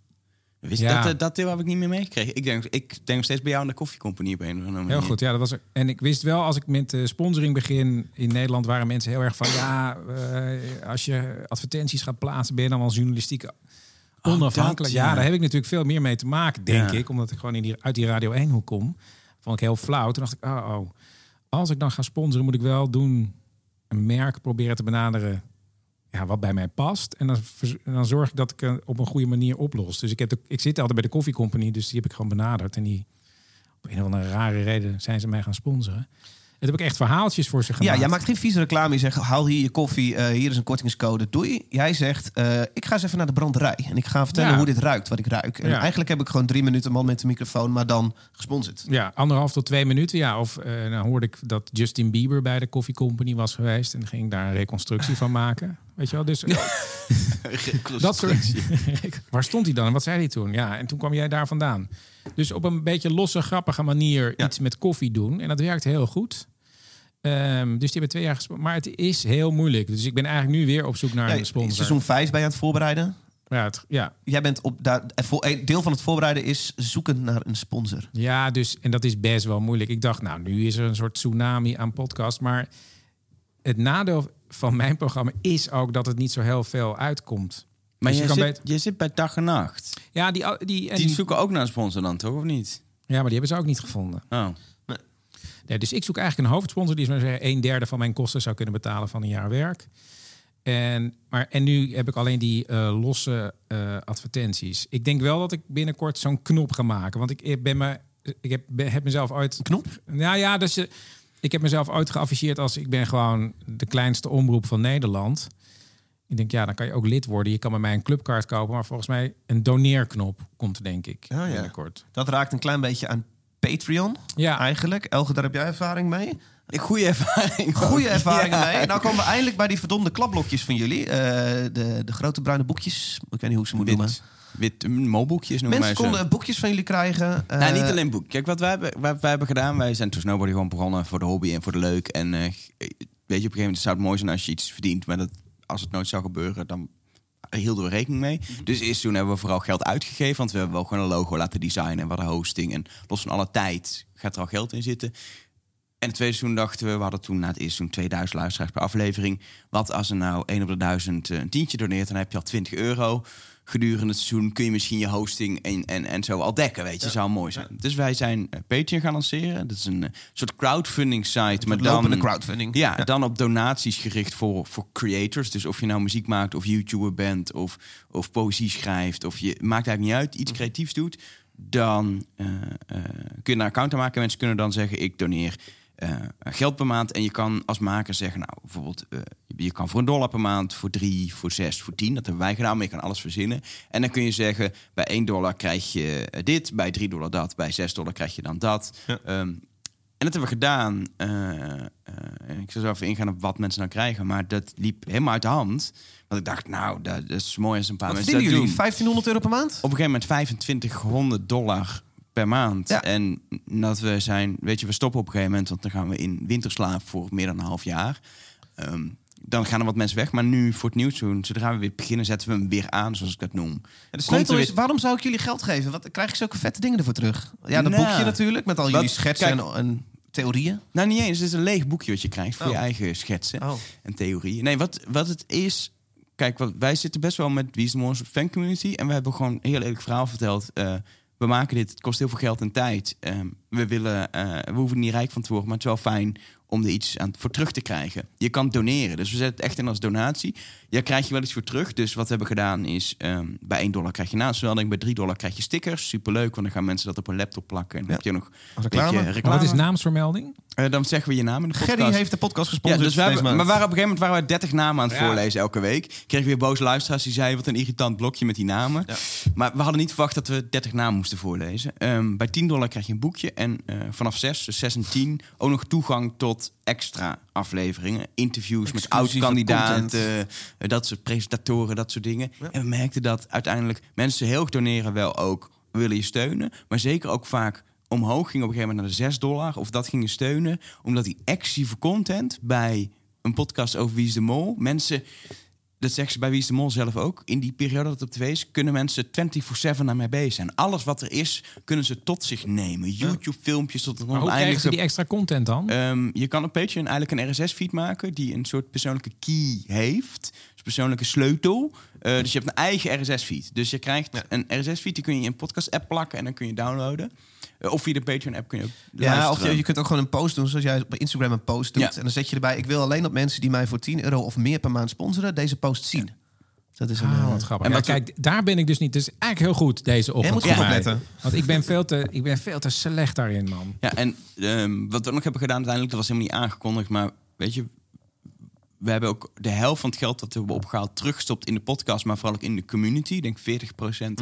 Wist Ja. dat, eh, dat deel heb ik niet meer meegekregen. Ik denk, ik denk nog steeds bij jou aan de koffiecompagnie op een of andere manier. Heel goed, ja, dat was er. En ik wist wel, als ik met de sponsoring begin in Nederland, waren mensen heel erg van ja, eh, als je advertenties gaat plaatsen, ben je dan wel journalistiek onafhankelijk. dat, ja. ja. daar heb ik natuurlijk veel meer mee te maken, denk Ja. ik, omdat ik gewoon in die, uit die Radio 1 hoek kom. Vond ik heel flauw. Toen dacht ik, oh, oh, als ik dan ga sponsoren, moet ik wel doen een merk proberen te benaderen. Ja, wat bij mij past. En dan, dan zorg ik dat ik het op een goede manier oplos. Dus ik, heb de, ik zit altijd bij de koffiecompagnie, dus die heb ik gewoon benaderd. En die, op een of andere rare reden zijn ze mij gaan sponsoren. Heb ik echt verhaaltjes voor ze gemaakt. Ja, jij maakt geen vieze reclame. Je zegt, haal hier je koffie, eh, hier is een kortingscode, doei. Jij zegt, eh, ik ga eens even naar de branderij. En ik ga vertellen Ja. hoe dit ruikt, wat ik ruik. En Ja. eigenlijk heb ik gewoon drie minuten man met de microfoon, maar dan gesponsord. Ja, anderhalf tot twee minuten. Ja, of eh dan hoorde ik dat Justin Bieber bij de Coffee Company was geweest. En ging daar een reconstructie van maken. (laughs) Weet je wel, dus (laughs) dat soort... (laughs) Waar stond hij dan en wat zei hij toen? Ja, en toen kwam jij daar vandaan. Dus op een beetje losse, grappige manier Ja. iets met koffie doen. En dat werkt heel goed. Ehm, dus die hebben twee jaar gesponsord. Maar het is heel moeilijk. Dus ik ben eigenlijk nu weer op zoek naar Ja, een sponsor. seizoen 5 ben je aan het voorbereiden. Ja, het- ja. Jij bent op daar, voor- een deel van het voorbereiden is zoeken naar een sponsor. ja, dus en dat is best wel moeilijk. Ik dacht, nou, nu is er een soort tsunami aan podcast. Maar het nadeel van mijn programma is ook dat het niet zo heel veel uitkomt. Maar Dus je, je kan zit, beter- je zit bij dag en nacht. Ja, die, die, en Die die- zoeken ook naar een sponsor dan, toch? Of niet? ja, maar die hebben ze ook niet gevonden. Oh. Nee, dus ik zoek eigenlijk een hoofdsponsor die is maar zeggen een derde van mijn kosten zou kunnen betalen van een jaar werk. En, maar, en nu heb ik alleen die eh, losse eh, advertenties. Ik denk wel dat ik binnenkort zo'n knop ga maken. Want ik ben me, ik heb, ben- heb mezelf ooit. Een knop? Nou ja, dus je, ik heb mezelf ooit geafficheerd als ik ben gewoon de kleinste omroep van Nederland. Ik denk, ja, dan kan je ook lid worden. Je kan bij mij een clubkaart kopen, maar volgens mij een doneerknop komt er, denk ik Oh ja. binnenkort. Dat raakt een klein beetje aan Patreon Ja, eigenlijk. Elge, daar heb jij ervaring mee. Goede ervaring. Goede ervaringen (laughs) Ja. mee. Nou komen we eindelijk bij die verdomde klapblokjes van jullie. Eh, de, de grote bruine boekjes. Ik weet niet hoe ik ze moet noemen. Wit, noemen Mensen konden boekjes van jullie krijgen. Eh, nou, niet alleen boek. Kijk, wat wij hebben, wat wij hebben gedaan, wij zijn toen Snowboardy gewoon begonnen voor de hobby en voor de leuk. En eh, weet je, op een gegeven moment zou het mooi zijn als je iets verdient, maar dat, als het nooit zou gebeuren, dan hielden we rekening mee. Dus eerst toen hebben we vooral geld uitgegeven, want we hebben wel gewoon een logo laten designen en wat hosting. En los van alle tijd gaat er al geld in zitten. En het tweede seizoen dachten we, we hadden toen na het eerste seizoen 2000 luisteraars per aflevering. Wat als er nou 1 op de 1000 eh, een tientje doneert, dan heb je al 20 euro. Gedurende het seizoen kun je misschien je hosting en, en, en zo al dekken, weet je. Zou mooi zijn. Dus wij zijn eh, Patreon gaan lanceren. Dat is een eh, soort crowdfunding site. Maar dan, crowdfunding. ja, dan op donaties gericht voor, voor creators. Dus of je nou muziek maakt, of YouTuber bent, of, of poëzie schrijft, of je maakt eigenlijk niet uit, iets creatiefs doet. Dan eh, kun je een account aanmaken. Mensen kunnen dan zeggen: Ik doneer eh, geld per maand. En je kan als maker zeggen: Nou, bijvoorbeeld, eh, je kan voor een dollar per maand, voor drie, voor zes, voor tien. Dat hebben wij gedaan, maar je kan alles verzinnen. En dan kun je zeggen: Bij 1 dollar krijg je eh, dit, bij 3 dollar dat, bij 6 dollar krijg je dan dat. Ja. Ehm, en dat hebben we gedaan. Ik zal zo even ingaan op wat mensen nou krijgen. Maar dat liep helemaal uit de hand. Want ik dacht, nou, dat, dat is mooi als een paar Wat mensen dat jullie? doen. 1500 euro per maand? Op een gegeven moment 2500 dollar per maand. Ja. En dat we zijn, weet je, we stoppen op een gegeven moment, want dan gaan we in winterslaap voor meer dan een half jaar. Ehm, dan gaan er wat mensen weg. Maar nu voor het nieuwseizoen, zodra we weer beginnen, zetten we hem weer aan, zoals ik dat noem. Ja, de sleutel is, weer- waarom zou ik jullie geld geven? Wat krijg ik zulke vette dingen ervoor terug? Ja, dat Nou, boekje natuurlijk, met al wat- jullie schetsen kijk- en, en theorieën. Nou, niet eens. Het is een leeg boekje wat je krijgt voor Oh. je eigen schetsen. Oh. en theorieën. Nee, wat, wat het is. Kijk, wat, wij zitten best wel met Wie is de fan community. En we hebben gewoon een heel eerlijk verhaal verteld. Eh, we maken dit, het kost heel veel geld en tijd. Ehm, we, willen, eh, we hoeven niet rijk van te worden, maar het is wel fijn om er iets aan, voor terug te krijgen. Je kan doneren, dus we zetten het echt in als donatie. Ja, krijg je wel iets voor terug. Dus wat we hebben gedaan is, ehm, bij 1 dollar krijg je naamsmelding, bij 3 dollar krijg je stickers. Superleuk, want dan gaan mensen dat op een laptop plakken. En dan Ja. heb je nog een Reclame. wat is naamsvermelding? Eh, dan zeggen we je naam in de podcast. Gerry heeft de podcast Ja, gesponsord dus we deze hebben, maand. maar waren op een gegeven moment waren we 30 namen aan het Ja. voorlezen elke week. Kregen we weer boze luisteraars die zeiden wat een irritant blokje met die namen. Ja. Maar we hadden niet verwacht dat we 30 namen moesten voorlezen. Ehm, bij 10 dollar krijg je een boekje en eh, vanaf 6, dus 6 en 10 ook nog toegang tot extra afleveringen, interviews met oud-kandidaten, dat soort presentatoren, dat soort dingen. En we merkten dat uiteindelijk mensen heel erg doneren wel ook willen je steunen, maar zeker ook vaak omhoog ging op een gegeven moment naar de 6 dollar of dat gingen steunen, omdat die exclusieve content bij een podcast over Wie is de Mol, mensen dat zeggen ze bij Wie is de Mol zelf ook. In die periode dat het op tv is, kunnen mensen 24-7 naar mij bezig zijn. Alles wat er is, kunnen ze tot zich nemen. YouTube-filmpjes tot Maar hoe krijgen ze die extra content dan? Ehm, je kan op Patreon eigenlijk een RSS-feed maken die een soort persoonlijke key heeft. Dus persoonlijke sleutel. Eh, dus je hebt een eigen RSS-feed. Dus je krijgt een RSS-feed, die kun je in een podcast-app plakken en dan kun je downloaden. Eh, of via de Patreon-app kun je ook Ja, of je, je kunt ook gewoon een post doen, zoals jij op Instagram een post doet. Ja. En dan zet je erbij, ik wil alleen dat mensen die mij voor 10 euro of meer per maand sponsoren, deze post zien. Dat is een... Ah, eh, wat grappig. en Ja, kijk, daar ben ik dus niet. Dus eigenlijk heel goed deze ochtend moet goed mij. opletten. Want ik ben veel te, ik ben veel te slecht daarin, man. Ja, en ehm, wat we ook nog hebben gedaan uiteindelijk, dat was helemaal niet aangekondigd, maar weet je, we hebben ook de helft van het geld dat we hebben opgehaald teruggestopt in de podcast, maar vooral ook in de community. Ik denk 40%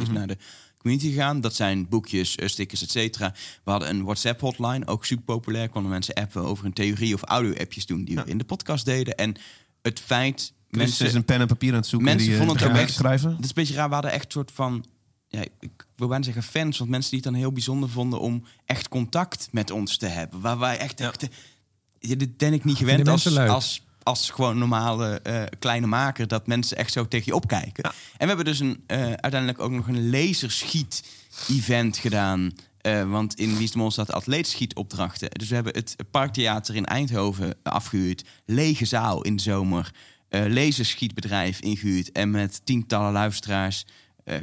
is naar de community gegaan. Dat zijn boekjes, eh, stickers, et cetera. We hadden een WhatsApp-hotline, ook super populair. Konden mensen appen over een theorie of audio-appjes doen die we in de podcast deden. En het feit... Mensen mensen is een pen en papier aan het zoeken. mensen die, eh, vonden het ook echt- schrijven. het is een beetje raar. We hadden echt een soort van. Ja, ik wil bijna zeggen fans. Want mensen die het dan heel bijzonder vonden om echt contact met ons te hebben. Waar wij echt ja, dit ben ik niet gewend als, als, als gewoon normale eh, kleine maker... dat mensen echt zo tegen je opkijken. Ja. En we hebben dus een, eh, uiteindelijk ook nog een laserschiet-event gedaan... Eh, want in Wie is de Mol staat atleetschietopdrachten. Dus we hebben het Parktheater in Eindhoven afgehuurd. Lege zaal in de zomer. laserschietbedrijf ingehuurd. En met tientallen luisteraars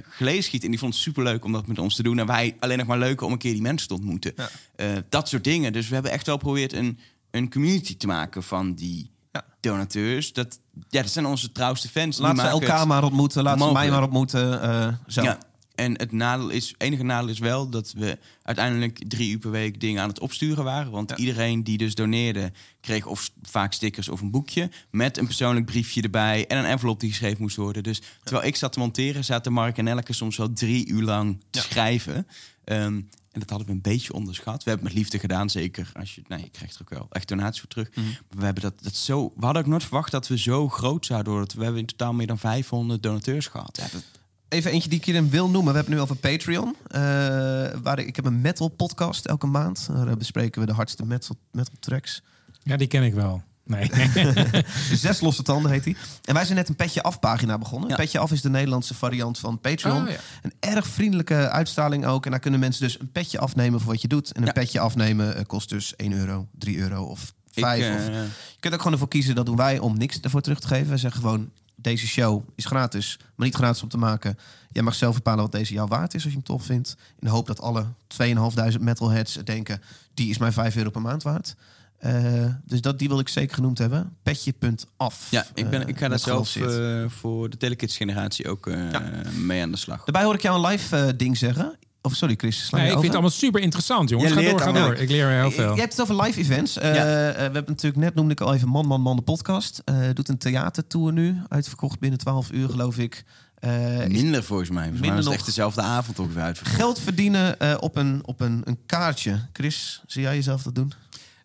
gelezen schieten. En die vond het superleuk om dat met ons te doen. En wij alleen nog maar leuker om een keer die mensen te ontmoeten. Ja. Dat soort dingen. Dus we hebben echt wel geprobeerd een, een community te maken van die. Donateurs. Dat, ja, dat zijn onze trouwste fans. Laat ze elkaar maar ontmoeten. Laat ze mij maar ontmoeten. eh, zo. ja. En het nadeel is, enige nadeel is wel dat we uiteindelijk drie uur per week dingen aan het opsturen waren. Want Ja. iedereen die dus doneerde, kreeg of vaak stickers of een boekje. Met een persoonlijk briefje erbij en een envelop die geschreven moest worden. Dus terwijl ik zat te monteren, zaten Mark en Elke soms wel drie uur lang te Ja. schrijven. Ehm, en dat hadden we een beetje onderschat. We hebben het met liefde gedaan, zeker. Als je, nou, je krijgt er ook wel echt donaties voor terug. Mhm. Maar we hebben dat, dat zo. We hadden ook nooit verwacht dat we zo groot zouden worden. We hebben in totaal meer dan 500 donateurs gehad. Ja, dat, Even eentje die ik hierin wil noemen. We hebben nu over Patreon. eh, waar ik, ik heb een metal podcast elke maand. Daar bespreken we de hardste metal, metal tracks. Ja, die ken ik wel. Nee. (laughs) Zes losse tanden heet die. En wij zijn net een Petje Af pagina begonnen. Ja. Petje Af is de Nederlandse variant van Patreon. Oh, ja. Een erg vriendelijke uitstraling ook. En daar kunnen mensen dus een petje afnemen voor wat je doet. En een Ja. petje afnemen eh, kost dus 1 euro, 3 euro of ik, 5. eh, of... Je kunt ook gewoon ervoor kiezen, dat doen wij, om niks ervoor terug te geven. Wij zeggen gewoon, deze show is gratis, maar niet gratis om te maken. Jij mag zelf bepalen wat deze jou waard is als je hem tof vindt. In de hoop dat alle 2500 metalheads denken, die is mij 5 euro per maand waard. Eh, dus dat, die wil ik zeker genoemd hebben. Petje.af. Ja, ik, ben, eh, ik ga daar zelf eh, voor de telekids generatie ook eh, Ja. mee aan de slag. Daarbij hoor ik jou een live ding zeggen. Of sorry Chris, sla nee, ik vind het allemaal super interessant, jongens. Je Ga leert door, ga door. Ik leer heel veel. Je hebt het over live events. Ja. we hebben natuurlijk net, noemde ik al even Man, Man, Man, de podcast. Eh, doet een theatertour nu. Uitverkocht binnen 12 uur, geloof ik. Eh, Minder volgens mij. Volgens mij Minder nog. echt dezelfde avond ongeveer uitverkocht. geld verdienen eh, op, een, op een, een kaartje. Chris, zie jij jezelf dat doen?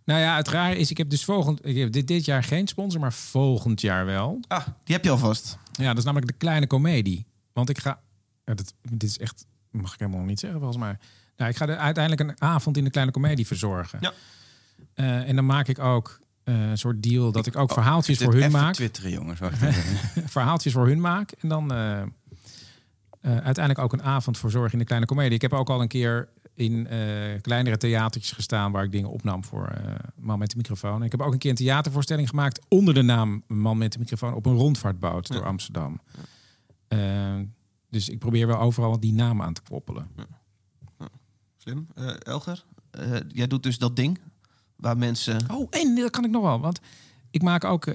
Nou ja, het rare is, ik heb dus volgend, ik heb dit, dit jaar geen sponsor, maar volgend jaar wel. Ah, die heb je alvast. Ja, dat is namelijk de kleine komedie. Want ik ga, ja, dit, dit is echt, mag ik helemaal niet zeggen volgens mij. Nou, ik ga er uiteindelijk een avond in de kleine komedie verzorgen. Ja. Eh, en dan maak ik ook eh, een soort deal dat ik ook verhaaltjes Dit voor hun maak. twitteren, jongens. (laughs) Verhaaltjes voor hun maak. En dan eh, uiteindelijk ook een avond voor zorg in de kleine komedie. Ik heb ook al een keer in eh, kleinere theatertjes gestaan waar ik dingen opnam voor eh, Man met de microfoon. Ik heb ook een keer een theatervoorstelling gemaakt onder de naam Man met de microfoon op een rondvaartboot door Amsterdam. Eh, dus ik probeer wel overal die naam aan te koppelen. Slim. Elger, jij doet dus dat ding waar mensen... Oh, en dat kan ik nog wel. Want ik maak ook.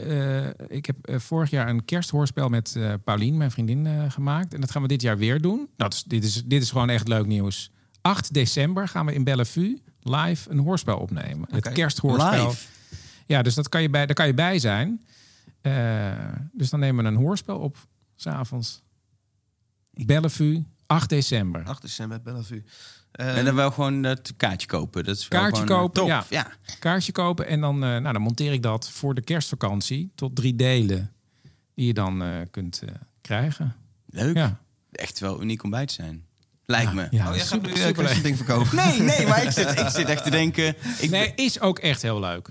ik heb vorig jaar een kersthoorspel met eh Paulien, mijn vriendin, gemaakt. En dat gaan we dit jaar weer doen. Nou, dus dit, is, dit is gewoon echt leuk nieuws. 8 december gaan we in Bellevue live een hoorspel opnemen. Het kersthoorspel. Live. Ja, dus dat kan je bij, daar kan je bij zijn. Eh, dus dan nemen we een hoorspel op, s'avonds. Bellevue, 8 december. 8 december, Bellevue. En dan wel gewoon het kaartje kopen. Dat is Kaartje eh, kopen, top. ja. ja. kaartje kopen en dan, eh, nou, dan monteer ik dat voor de kerstvakantie tot drie delen die je dan eh, kunt krijgen. Leuk. Ja. Echt wel uniek om bij te zijn. Lijkt me. Ja, oh, jij gaat super, nu super Chris een ding verkopen. Nee, nee, maar ik zit, (laughs) ik zit echt te denken... Ik, Nee, is ook echt heel leuk.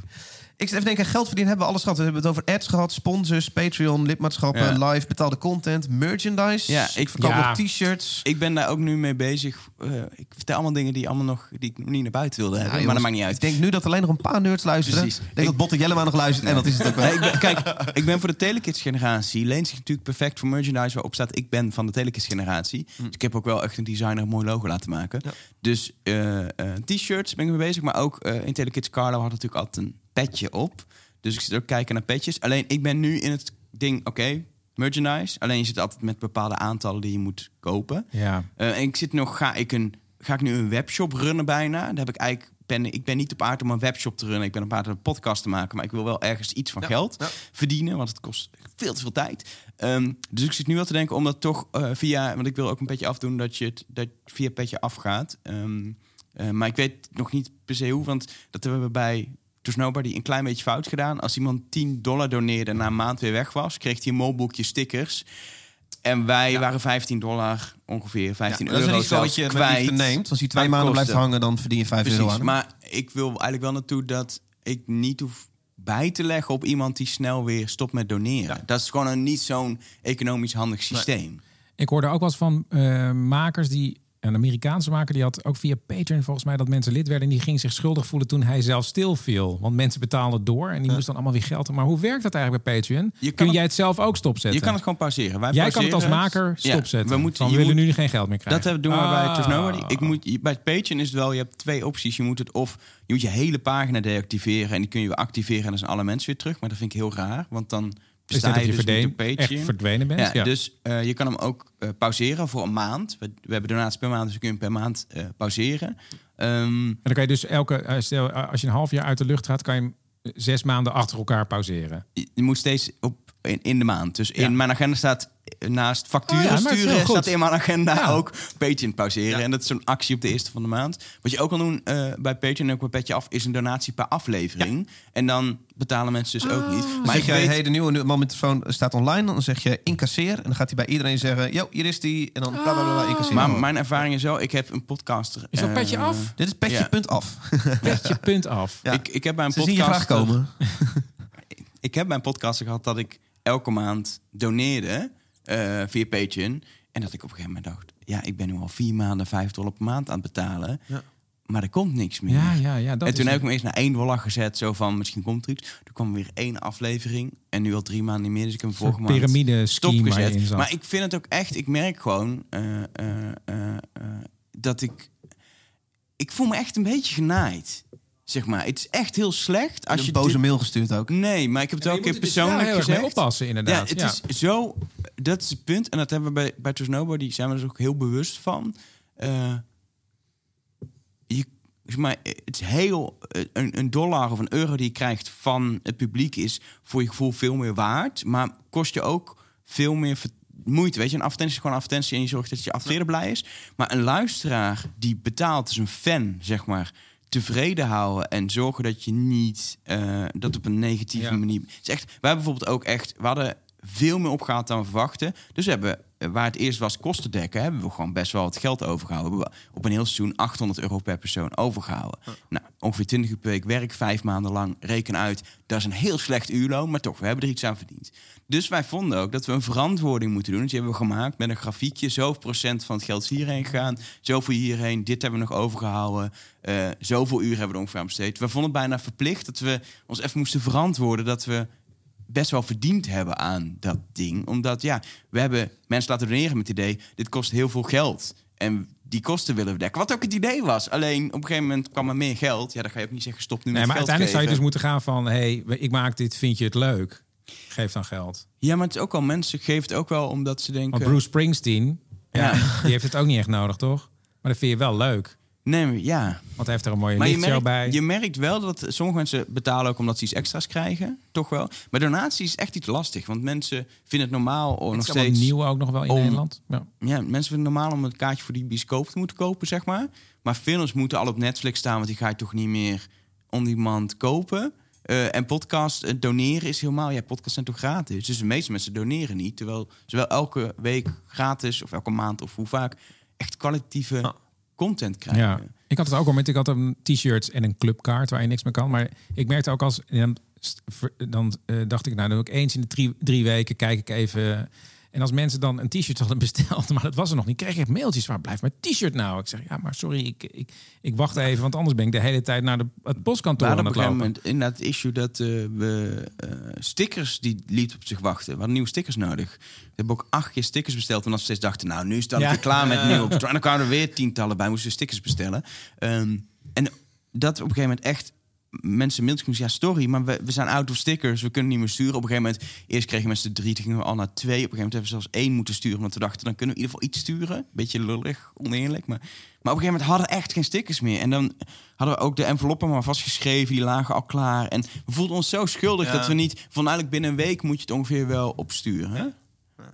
Ik zit even denken, geld verdienen hebben we alles gehad. We hebben het over ads gehad, sponsors, Patreon, lidmaatschappen, Ja. live, betaalde content, merchandise. Ja, ik- verkoop Ja. nog t-shirts. ik ben daar ook nu mee bezig. Eh, ik vertel allemaal dingen die, allemaal nog, die ik nog niet naar buiten wilde hebben. Ja, maar dat maakt niet Ik uit. denk nu dat alleen nog een paar nerds luisteren. Precies. Ik denk dat Botte Jellema nog luistert. En dat is het ook wel. Nee, ik ben, kijk, ik ben voor de Telekids generatie. Leent zich natuurlijk perfect voor merchandise waarop staat ik ben van de Telekids generatie. Dus ik heb ook wel echt een designer een mooi logo laten maken. Ja. Dus eh, eh, t-shirts ben ik mee bezig. Maar ook eh, in Telekids Carlo had natuurlijk altijd een petje op. Dus ik zit ook kijken naar petjes. Alleen ik ben nu in het ding, oké, merchandise. Alleen je zit altijd met bepaalde aantallen die je moet kopen. Ja. Eh, en ik zit nog, ga ik, een, ga ik nu een webshop runnen bijna? Daar heb ik eigenlijk, ben, ik ben niet op aard om een webshop te runnen. Ik ben op aard om een podcast te maken. Maar ik wil wel ergens iets van Ja, geld ja. verdienen. Want het kost veel te veel tijd. Ehm, dus ik zit nu wel te denken om dat toch eh, via... Want ik wil ook een petje afdoen dat je het dat via petje afgaat. Ehm, eh, maar ik weet nog niet per se hoe. Want dat hebben we bij To Nobody een klein beetje fout gedaan. Als iemand 10 dollar doneerde en na een maand weer weg was... kreeg hij een molboekje stickers... En wij waren 15 dollar ongeveer, 15 Ja, dat is euro een risico wat je kwijt. neemt. Als hij twee aan maanden kosten. blijft hangen, dan verdien je 5 euro Precies, aan. maar ik wil eigenlijk wel naartoe dat ik niet hoef bij te leggen op iemand die snel weer stopt met doneren. Dat is gewoon een niet zo'n economisch handig systeem. Ik hoorde ook wel eens van eh, makers die. Een Amerikaanse maker die had ook via Patreon volgens mij dat mensen lid werden. En die ging zich schuldig voelen toen hij zelf stilviel. Want mensen betaalden door en die moesten dan allemaal weer geld. Maar hoe werkt dat eigenlijk bij Patreon? Je Kun het- jij het zelf ook stopzetten? Je kan het gewoon pauzeren. Wij Jij kan het als maker Ja, stopzetten. we moeten, we willen moet- nu geen geld meer krijgen. Dat hebben- doen we bij Ah. Nobody. Ik moet, bij Patreon is het wel, je hebt twee opties. Je moet het of je moet je hele pagina deactiveren en die kun je weer activeren en dan zijn alle mensen weer terug. Maar dat vind ik heel raar, want dan je je dus Patreon. echt verdwenen bent. Ja, Ja, Dus eh, je kan hem ook eh, pauzeren voor een maand. We, we hebben donaties per maand, dus je kunt hem per maand eh, pauzeren. Ehm, En dan kan je dus elke, stel, als je een half jaar uit de lucht gaat, kan je hem zes maanden achter elkaar pauzeren. je, je moet steeds op, in, in de maand. Dus in mijn agenda staat naast facturen Oh sturen, staat in mijn agenda Ja. ook Patreon pauzeren. Ja. En dat is zo'n actie op de eerste van de maand. Wat je ook kan doen eh, bij Patreon en ook bij Petje Af, is een donatie per aflevering. En dan betalen mensen dus ook niet. Maar Maar zeg ik jij, weet, hey, de nieuwe man met de telefoon staat online. Dan zeg je incasseer. En dan gaat hij bij iedereen zeggen, yo, hier is die. En dan bla bla bla, incasseer. maar mijn ervaring is zo, ik heb een podcaster. Is dat eh, petje af? Dit is petje Ja. punt af. (laughs) Petje punt af. Ja. Ik, ik heb bij een Ze zien je komen. (laughs) ik heb bij een podcaster gehad dat ik elke maand doneerde eh, via Patreon. En dat ik op een gegeven moment dacht... ja, ik ben nu al vier maanden vijf dollar per maand aan het betalen. Ja. Maar er komt niks meer. Ja, ja, ja. Dat en toen heb ik hem eerst naar één dollar gezet. Zo van, misschien komt er iets. Toen kwam weer één aflevering. En nu al drie maanden niet meer. Dus ik heb hem vorige maand piramide stopgezet. Maar ik vind het ook echt... Ik merk gewoon eh, eh, dat ik... Ik voel me echt een beetje genaaid. Zeg maar. Het is echt heel slecht. Als je je boze dit- mail gestuurd ook. Nee, maar ik heb het wel een keer persoonlijk heel erg mee gezegd. oppassen, Ja, inderdaad. het Ja. is zo. Dat is het punt. En dat hebben we bij, bij Trust Nobody zijn we er ook heel bewust van. Eh, je, zeg maar, het is heel. eh, Een, een dollar of een euro die je krijgt van het publiek is voor je gevoel veel meer waard. Maar kost je ook veel meer moeite. Weet je, een advertentie is gewoon een advertentie en je zorgt dat je adverteerder blij is. Maar een luisteraar die betaalt, is een fan, zeg maar. Tevreden houden en zorgen dat je niet eh, dat op een negatieve Ja. manier. Het is echt, wij hebben bijvoorbeeld ook echt, we hadden veel meer opgehaald dan we verwachten. Dus we hebben, eh, waar het eerst was kosten dekken, hebben we gewoon best wel wat geld overgehouden. We hebben op een heel seizoen 800 euro per persoon overgehouden. Nou, ongeveer 20 uur per week werk, vijf maanden lang, reken uit. Dat is een heel slecht uurloon, maar toch, we hebben er iets aan verdiend. Dus wij vonden ook dat we een verantwoording moeten doen. Dus die hebben we gemaakt met een grafiekje. Zoveel procent van het geld is hierheen gegaan. Zoveel hierheen. Dit hebben we nog overgehouden. eh zoveel uur hebben we er ongeveer aan besteed. We vonden het bijna verplicht dat we ons even moesten verantwoorden... dat we best wel verdiend hebben aan dat ding. Omdat, ja, we hebben mensen laten doneren met het idee... dit kost heel veel geld. En die kosten willen we dekken. Wat ook het idee was. Alleen, op een gegeven moment kwam er meer geld. Ja, dan ga je ook niet zeggen, stop nu Nee, met maar geld uiteindelijk zou je dus moeten gaan van... hey, ik maak dit, vind je het leuk? Geef dan geld. Ja, maar het is ook wel... Mensen geven het ook wel omdat ze denken... Want Bruce Springsteen, ja, Ja. die heeft het ook niet echt nodig, toch? Maar dat vind je wel leuk. Nee, ja... Want hij heeft er een mooie Maar je lichtshow merkt, bij. je merkt wel dat sommige mensen betalen ook omdat ze iets extra's krijgen. Toch wel. Maar donatie is echt iets lastig. Want mensen vinden het normaal om het nog steeds... nieuw ook nog wel in om- Nederland. Ja. Ja, mensen vinden het normaal om een kaartje voor die bioscoop te moeten kopen, zeg maar. Maar films moeten al op Netflix staan, want die ga je toch niet meer on-demand kopen. Eh, en podcast eh, doneren is helemaal... Ja, podcasts zijn toch gratis? Dus de meeste mensen doneren niet. Terwijl ze wel elke week gratis, of elke maand, of hoe vaak... echt kwalitatieve content krijgen. Ja, ik had het ook al met. Ik had een t-shirt en een clubkaart waar je niks mee kan. Maar ik merkte ook als. Dan, dan eh, dacht ik, nou, dan doe ik eens in de drie, drie weken. Kijk ik even. En als mensen dan een t-shirt hadden besteld, (laughs) maar dat was er nog niet, kreeg ik mailtjes waar blijft mijn t-shirt nou? Ik zeg, ja, maar sorry, ik, ik, ik wacht even, want anders ben ik de hele tijd naar de, het postkantoor aan op het een lopen. moment inderdaad het issue dat eh, we eh, stickers die liet op zich wachten. We hadden nieuwe stickers nodig. We hebben ook acht keer stickers besteld. En als we steeds dachten, nou nu is een Ja. klaar met (laughs) nieuwe. En dan kwamen er weer tientallen bij, moesten we stickers bestellen. Ehm, en dat op een gegeven moment echt mensen mailtjes moesten, ja sorry, maar we, we zijn out of stickers. We kunnen niet meer sturen. Op een gegeven moment, eerst kregen mensen drie, toen gingen we al naar twee. Op een gegeven moment hebben we zelfs één moeten sturen. Want we dachten, dan kunnen we in ieder geval iets sturen. Beetje lullig, oneerlijk. Maar, maar op een gegeven moment hadden we echt geen stickers meer. En dan hadden we ook de enveloppen maar vastgeschreven. Die lagen al klaar. En we voelden ons zo schuldig Ja. dat we niet... Van eigenlijk binnen een week moet je het ongeveer wel opsturen.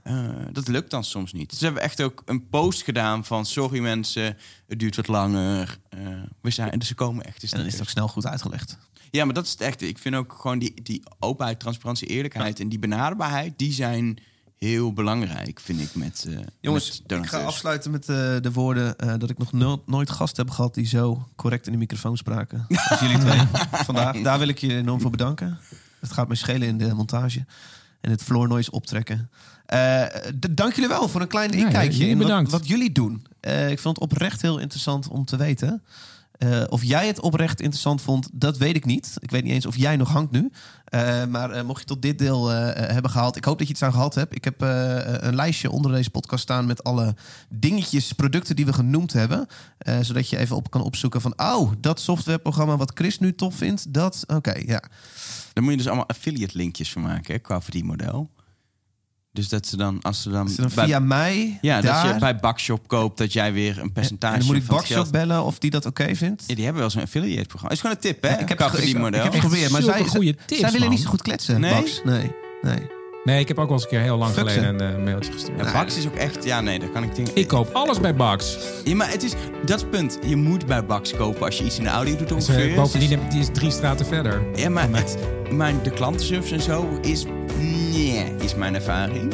Eh, dat lukt dan soms niet. Dus we hebben echt ook een post gedaan van... Sorry mensen, het duurt wat langer. Eh, we zijn, dus ze komen echt. En dan is het ook snel goed uitgelegd. Ja, maar dat is het echt. Ik vind ook gewoon die, die openheid, transparantie, eerlijkheid en die benaderbaarheid, die zijn heel belangrijk, vind ik, met uh, Jongens, met ik ga afsluiten met de woorden dat ik nog no- nooit gasten heb gehad die zo correct in de microfoon spraken. Als jullie (laughs) twee vandaag. Daar wil ik je enorm voor bedanken. Het gaat me schelen in de montage en het floor noise optrekken. Eh, dank jullie wel voor een klein inkijkje in wat, bedankt. wat jullie doen. Eh, ik vond het oprecht heel interessant om te weten. Eh, of jij het oprecht interessant vond, dat weet ik niet. Ik weet niet eens of jij nog hangt nu. Eh, maar eh, mocht je tot dit deel hebben gehaald, ik hoop dat je iets aan gehad hebt. Ik heb eh, een lijstje onder deze podcast staan met alle dingetjes, producten die we genoemd hebben. Eh, zodat je even op kan opzoeken van, oh, dat softwareprogramma wat Chris nu tof vindt, dat, oké, ja. Daar moet je dus allemaal affiliate linkjes van maken, hè, qua verdienmodel. Dus dat ze dan, als ze dan, bij, via mij, ja, daar, dat je bij Bakshop koopt, dat jij weer een percentage en dan moet ik Bakshop geld... bellen of die dat oké vindt. Ja, die hebben wel zo'n affiliate programma. is gewoon een tip, hè? Ja, ik heb het ge- ik, heb het geprobeerd, maar zij, tips, zij willen man. niet zo goed kletsen. Nee, nee. Nee, ik heb ook wel eens een keer heel lang geleden een eh, mailtje gestuurd. Ja, Bax is ook echt... Ja, nee, daar kan ik dingen... Ik koop alles bij Bax. Ja, maar het is... Dat is het punt. Je moet bij Bax kopen als je iets in de audio doet Dus, ongeveer. eh, bovendien die is drie straten verder. Ja, maar het, mijn, de klantenservice en zo is... Nee, is mijn ervaring.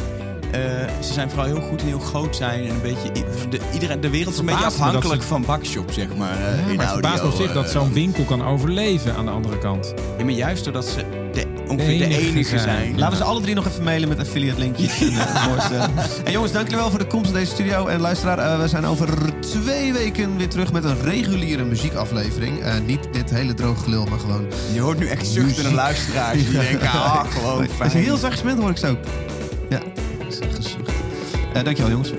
Eh, ze zijn vooral heel goed en heel groot zijn. En een beetje... De, iedereen, de wereld is een beetje afhankelijk ze- van Bakshop, zeg maar. eh, Ja, in maar het verbaast op zich dat zo'n winkel kan overleven aan de andere kant. Ja, maar juist doordat ze de, ongeveer de enige enige zijn. zijn. Laten we ze alle drie nog even mailen met affiliate linkjes. (laughs) en, eh, en jongens, dank jullie wel voor de komst in deze studio. En luisteraar, eh, we zijn over twee weken weer terug met een reguliere muziekaflevering. Eh, niet dit hele droge gelul, maar gewoon... Je hoort nu echt zuchtende luisteraars (laughs) die denken, ah, gewoon Als je fijn. heel zacht hoor ik zo. Ja, gezucht. Eh dankjewel jongens.